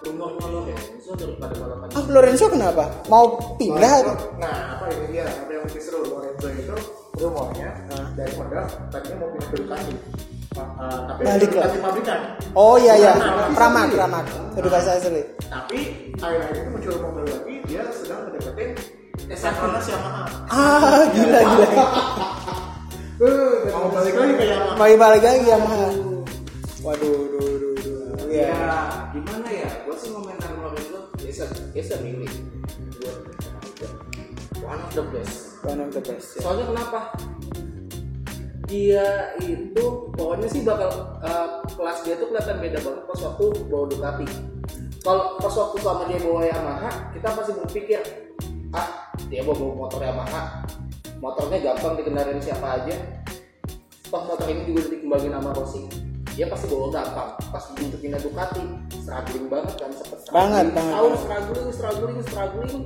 rumornya Lorenzo daripada balapan Ah Lorenzo kenapa? Mau pindah? atau? Nah, apa ini dia? Apa yang lebih seru Lorenzo itu rumornya dari Honda tadinya mau pindah ke Ducati. Uh, tapi Balik. Ducati pabrikan. Oh iya iya Pramak Pramak edukasi asli. Tapi akhir-akhir itu muncul mobil lagi dia sedang mendeketin Petronas Yamaha. Ah gila gila. (laughs) Mau balik lagi ke Yamaha. Mau balik lagi ya mah. Waduh, duh, duh, duh. ya Ya. gimana ya gue sih ngomentar Lorenzo is a is a good one of the best One of the best. Ya. soalnya kenapa dia itu pokoknya sih bakal uh, kelas dia tuh kelihatan beda banget pas waktu bawa Ducati. Kalau pas waktu sama dia bawa Yamaha kita pasti berpikir ah dia bawa, motor Yamaha. Motornya gampang dikendarin siapa aja. Toh motor ini juga dikembangin sama Rossi. Dia pasti bawa gampang pas pindah Ducati. Struggling banget kan sempet struggling. Banget, banget, tahun struggling struggling struggling.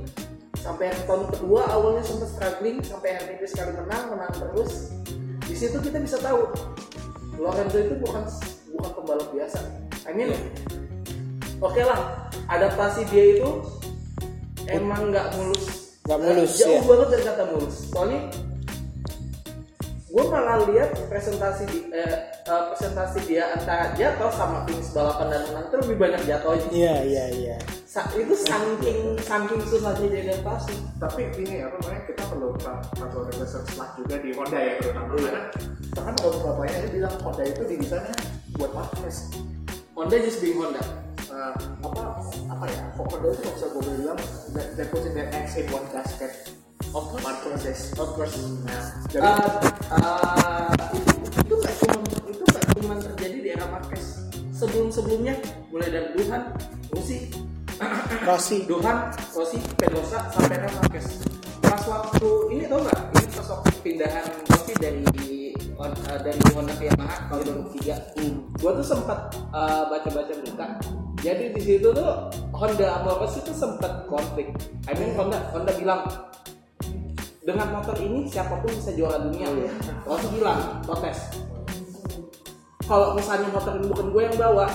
Sampai tahun kedua awalnya sempat struggling sampai akhirnya sekali menang menang terus situ kita bisa tahu Lorenzo itu bukan bukan pembalap biasa I mean oke lah adaptasi dia itu emang nggak mulus Nggak mulus, jauh ya. banget dari kata mulus soalnya gue malah lihat presentasi di, eh, eh, presentasi dia antara jatuh sama finish balapan dan menang itu lebih banyak jatuhnya Iya iya iya. Sa- itu saking saking susahnya dia adaptasi Tapi ini apa namanya kita perlu satu research lah juga di Honda ya terutama. Karena bahkan kalau bapaknya dia bilang Honda itu didesainnya buat Marquez. Honda just being Honda. Uh, apa apa ya Honda itu bisa gue bilang that, that puts their eggs in one basket. Of Marquez of course. Nah jadi Uh, uh, itu itu nggak cuma itu nggak cuma terjadi di era Marquez. Sebelum sebelumnya mulai dari Duhan Rossi Rossi. Duhan Rossi Pedrosa sampai Marquez pas waktu ini tau nggak? Ini pas waktu pindahan Rossi dari uh, dari Honda ke Yamaha tahun 2003 gua tuh sempat uh, baca-baca berita. Jadi di situ tuh Honda sama Rossi tuh sempat konflik. I mean Honda Honda bilang dengan motor ini siapa pun bisa juara dunia. Rossi bilang protes kalau misalnya motor ini bukan gue yang bawa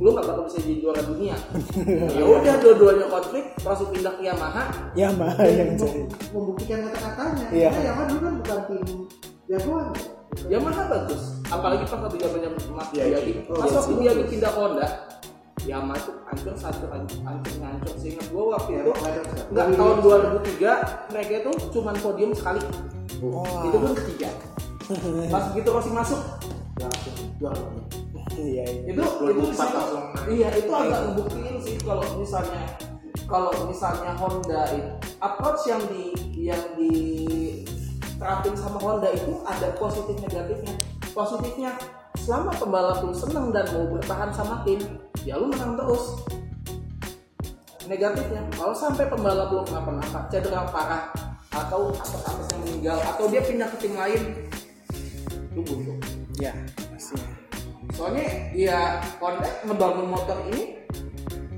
lu nggak bakal bisa jadi juara dunia (laughs) ya udah dua-duanya konflik Rossi pindah ke Yamaha Ya mah yang jadi. membuktikan kata-katanya. Iya. Karena yang dulu kan bukan tim jagoan. Yamaha bagus apalagi pas waktu zamannya Mas Iya, Biagi iya. pas waktu Biagi pindah Honda Yamaha itu hancur satu hancur ngancur seingat gue waktu itu nggak tahun 2003 mereka itu cuman podium sekali Wah. itu pun ketiga pas begitu Rossi masuk Langsung juara. Iya iya. itu itu 2004 sih- langsung naik. iya itu agak ngebuktiin sih kalau misalnya kalau misalnya Honda itu approach yang di yang di terapin sama Honda itu ada positif negatifnya positifnya selama pembalap lu seneng dan mau bertahan sama tim ya lu menang terus negatifnya kalau sampai pembalap lu kenapa-napa cedera parah atau apa-apa yang meninggal atau dia pindah ke tim lain lu buntu ya soalnya ya Honda ngebangun motor ini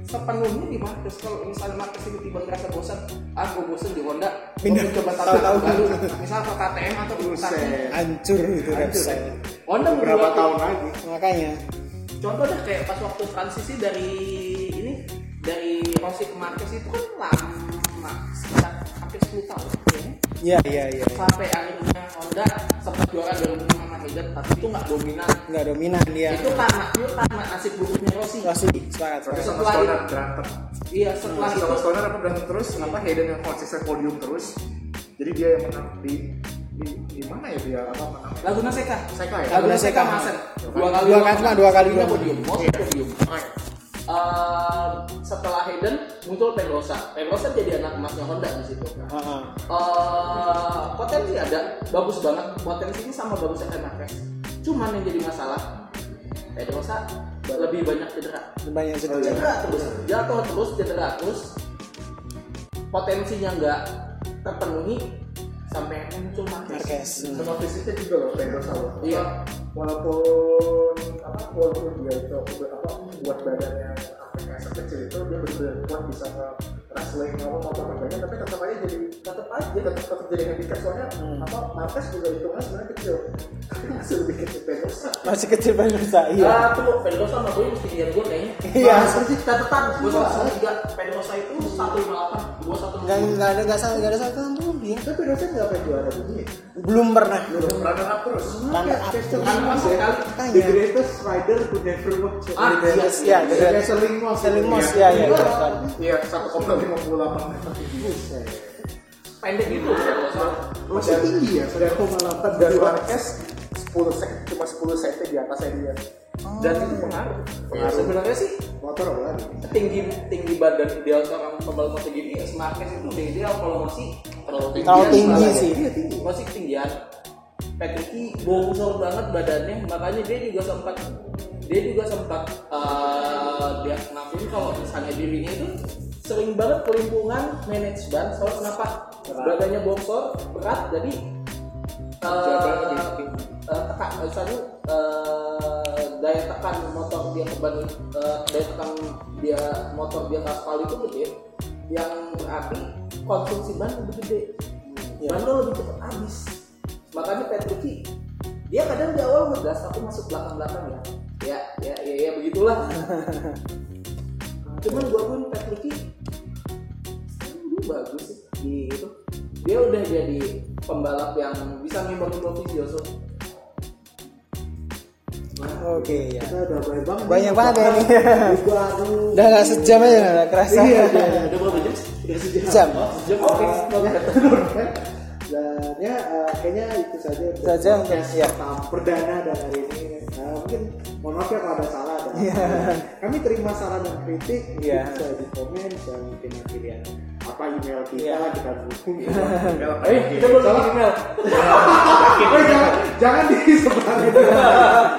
sepenuhnya di Marcus kalau misalnya Marcus ini tiba ngerasa bosan ah gue bosan di Honda Pindah. coba Tahu-tahu. tahu baru misalnya ke KTM atau ke Ducati Buset. hancur itu website Honda membuat- tahun lagi. makanya contoh deh kayak pas waktu transisi dari ini dari Rossi ke Marquez itu kan lama sekitar hampir 10 tahun kayaknya. ya ya ya sampai akhirnya Honda sempat juara 2005 sama Hayden tapi itu nggak dominan nggak dominan dia itu karena pure karena nasib buruknya Rossi Rossi sepakat sama Setelah itu- berantem. iya setelah Sama itu Stoner apa berantem terus? Kenapa Hayden yang konsisten podium terus? Jadi dia yang menang di di, di mana ya dia apa menang? Laguna Seca Seca ya? Laguna Seca. Masen Dua kali dua kali Tiga doang. podium most Iya. podium Eh, setelah Hayden muncul Pedrosa Pedrosa jadi anak emasnya Honda di situ. Heeh. Eh, potensi ada bagus banget. Potensinya sama bagusnya kayak Marquez cuman yang jadi masalah Pedrosa lebih banyak cedera. Banyak cedera. Cedera terus. Jatuh terus cedera terus. Potensinya nggak terpenuhi sampai muncul Marquez. Marquez. Hmm. Sama fisiknya juga loh Pedro Sawa. Iya. Walaupun apa walaupun dia itu apa buat badannya Afrika kecil itu dia benar-benar kuat bisa wrestling apa motor banyak tapi tetap aja jadi tetap aja tetap tetap jadi handicap soalnya apa Marquez juga hitungannya sebenarnya kecil tapi (laughs) masih lebih kecil Pedro Sawa. masih kecil banget saya iya Ah, tuh Pedrosa sama gue mesti lihat gue kayaknya. Iya. Seperti catatan gue sama tiga Pedrosa itu satu lima delapan, gue satu nggak nggak ada nggak salah nggak ada salah tuh dia tapi Sawa nggak pernah juara dunia belum pernah belum runner up terus Runner up. Runner up sekali. Makanya. The greatest rider who never walked. Ah, iya, ya Selling Moss. selling most ya ya Iya. iya satu koma lima puluh delapan meter pendek gitu Pedrosa. Masih tinggi ya, 1,8 dan Marquez 10 sek cuma 10 cm di atasnya dia Dan itu pengaruh. Ya, sebenarnya sih motor apa lagi tinggi tinggi badan ideal seorang pembalap MotoGP ya Marquez itu udah ideal kalau masih terlalu tinggi. Terlalu tinggi sih. Iya, tinggi. Masih ketinggian. Patricky bongsor banget badannya, makanya dia juga sempat dia juga sempat eh, dia ngakuin kalau misalnya dirinya itu sering banget kelimpungan manage ban soalnya kenapa badannya bongsor berat jadi eh, lebih tinggi. eh, tekan misalnya eh, daya tekan motor dia ke ban eh, daya tekan dia motor dia aspal itu gede yang berarti konsumsi ban lebih gede. Ban lo lebih cepat habis. Makanya Petrucci dia kadang di awal ngegas tapi masuk belakang belakang ya. Ya ya ya, ya begitulah. (laughs) Cuman gua pun Petrucci bagus sih. Di itu dia udah jadi pembalap yang bisa ngimbang-ngimbang Vizioso oke ya Kita udah banyak banget. Banyak banget ya ini. Baru. udah nggak sejam aja nggak kerasa Iya, iya, iya. udah berapa jam? Udah sejam. jam jam oke Dan ya eh, kayaknya itu saja untuk Saja untuk- ya. perdana dan hari ini Nah, mungkin mohon maaf ya kalau ada salah dan kami terima saran dan kritik Iya. bisa di komen dan mungkin nanti lihat apa email kita? Iya. kita dukung (laughs) eh kita belum email. Jangan jangan disebar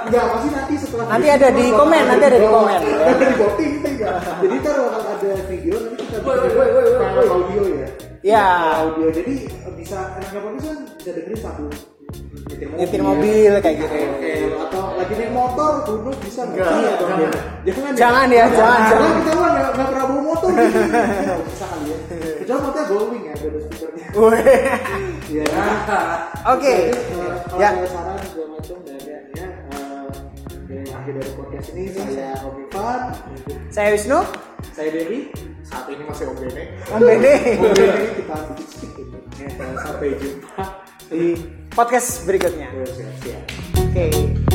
enggak pasti nanti setelah Nanti ada di komen, nanti ada di komen. (laughs) ada di voting kita enggak. Jadi ntar bakal ada video nanti kita bikin woi. audio ya. Ya audio. Jadi bisa enaknya bagus kan bisa dengerin sambil nyetir mobil kayak gitu Oke, atau lagi naik motor duduk bisa nggak? Iya dong, jangan. ya. jangan Jangan ya, jangan, jangan. kita mah nggak nggak pernah bawa motor (laughs) bisa kali ya kecuali motornya glowing ya (laughs) ada speakernya Wih. Iya. Oke. Eh, Ya. saran segala macam dan ya, dari akhir dari podcast ini saya Om Ivan, saya Wisnu saya Dewi. saat ini masih Om Bene Mungkin ini kita sedikit Sampai jumpa di podcast berikutnya. Oke. Okay.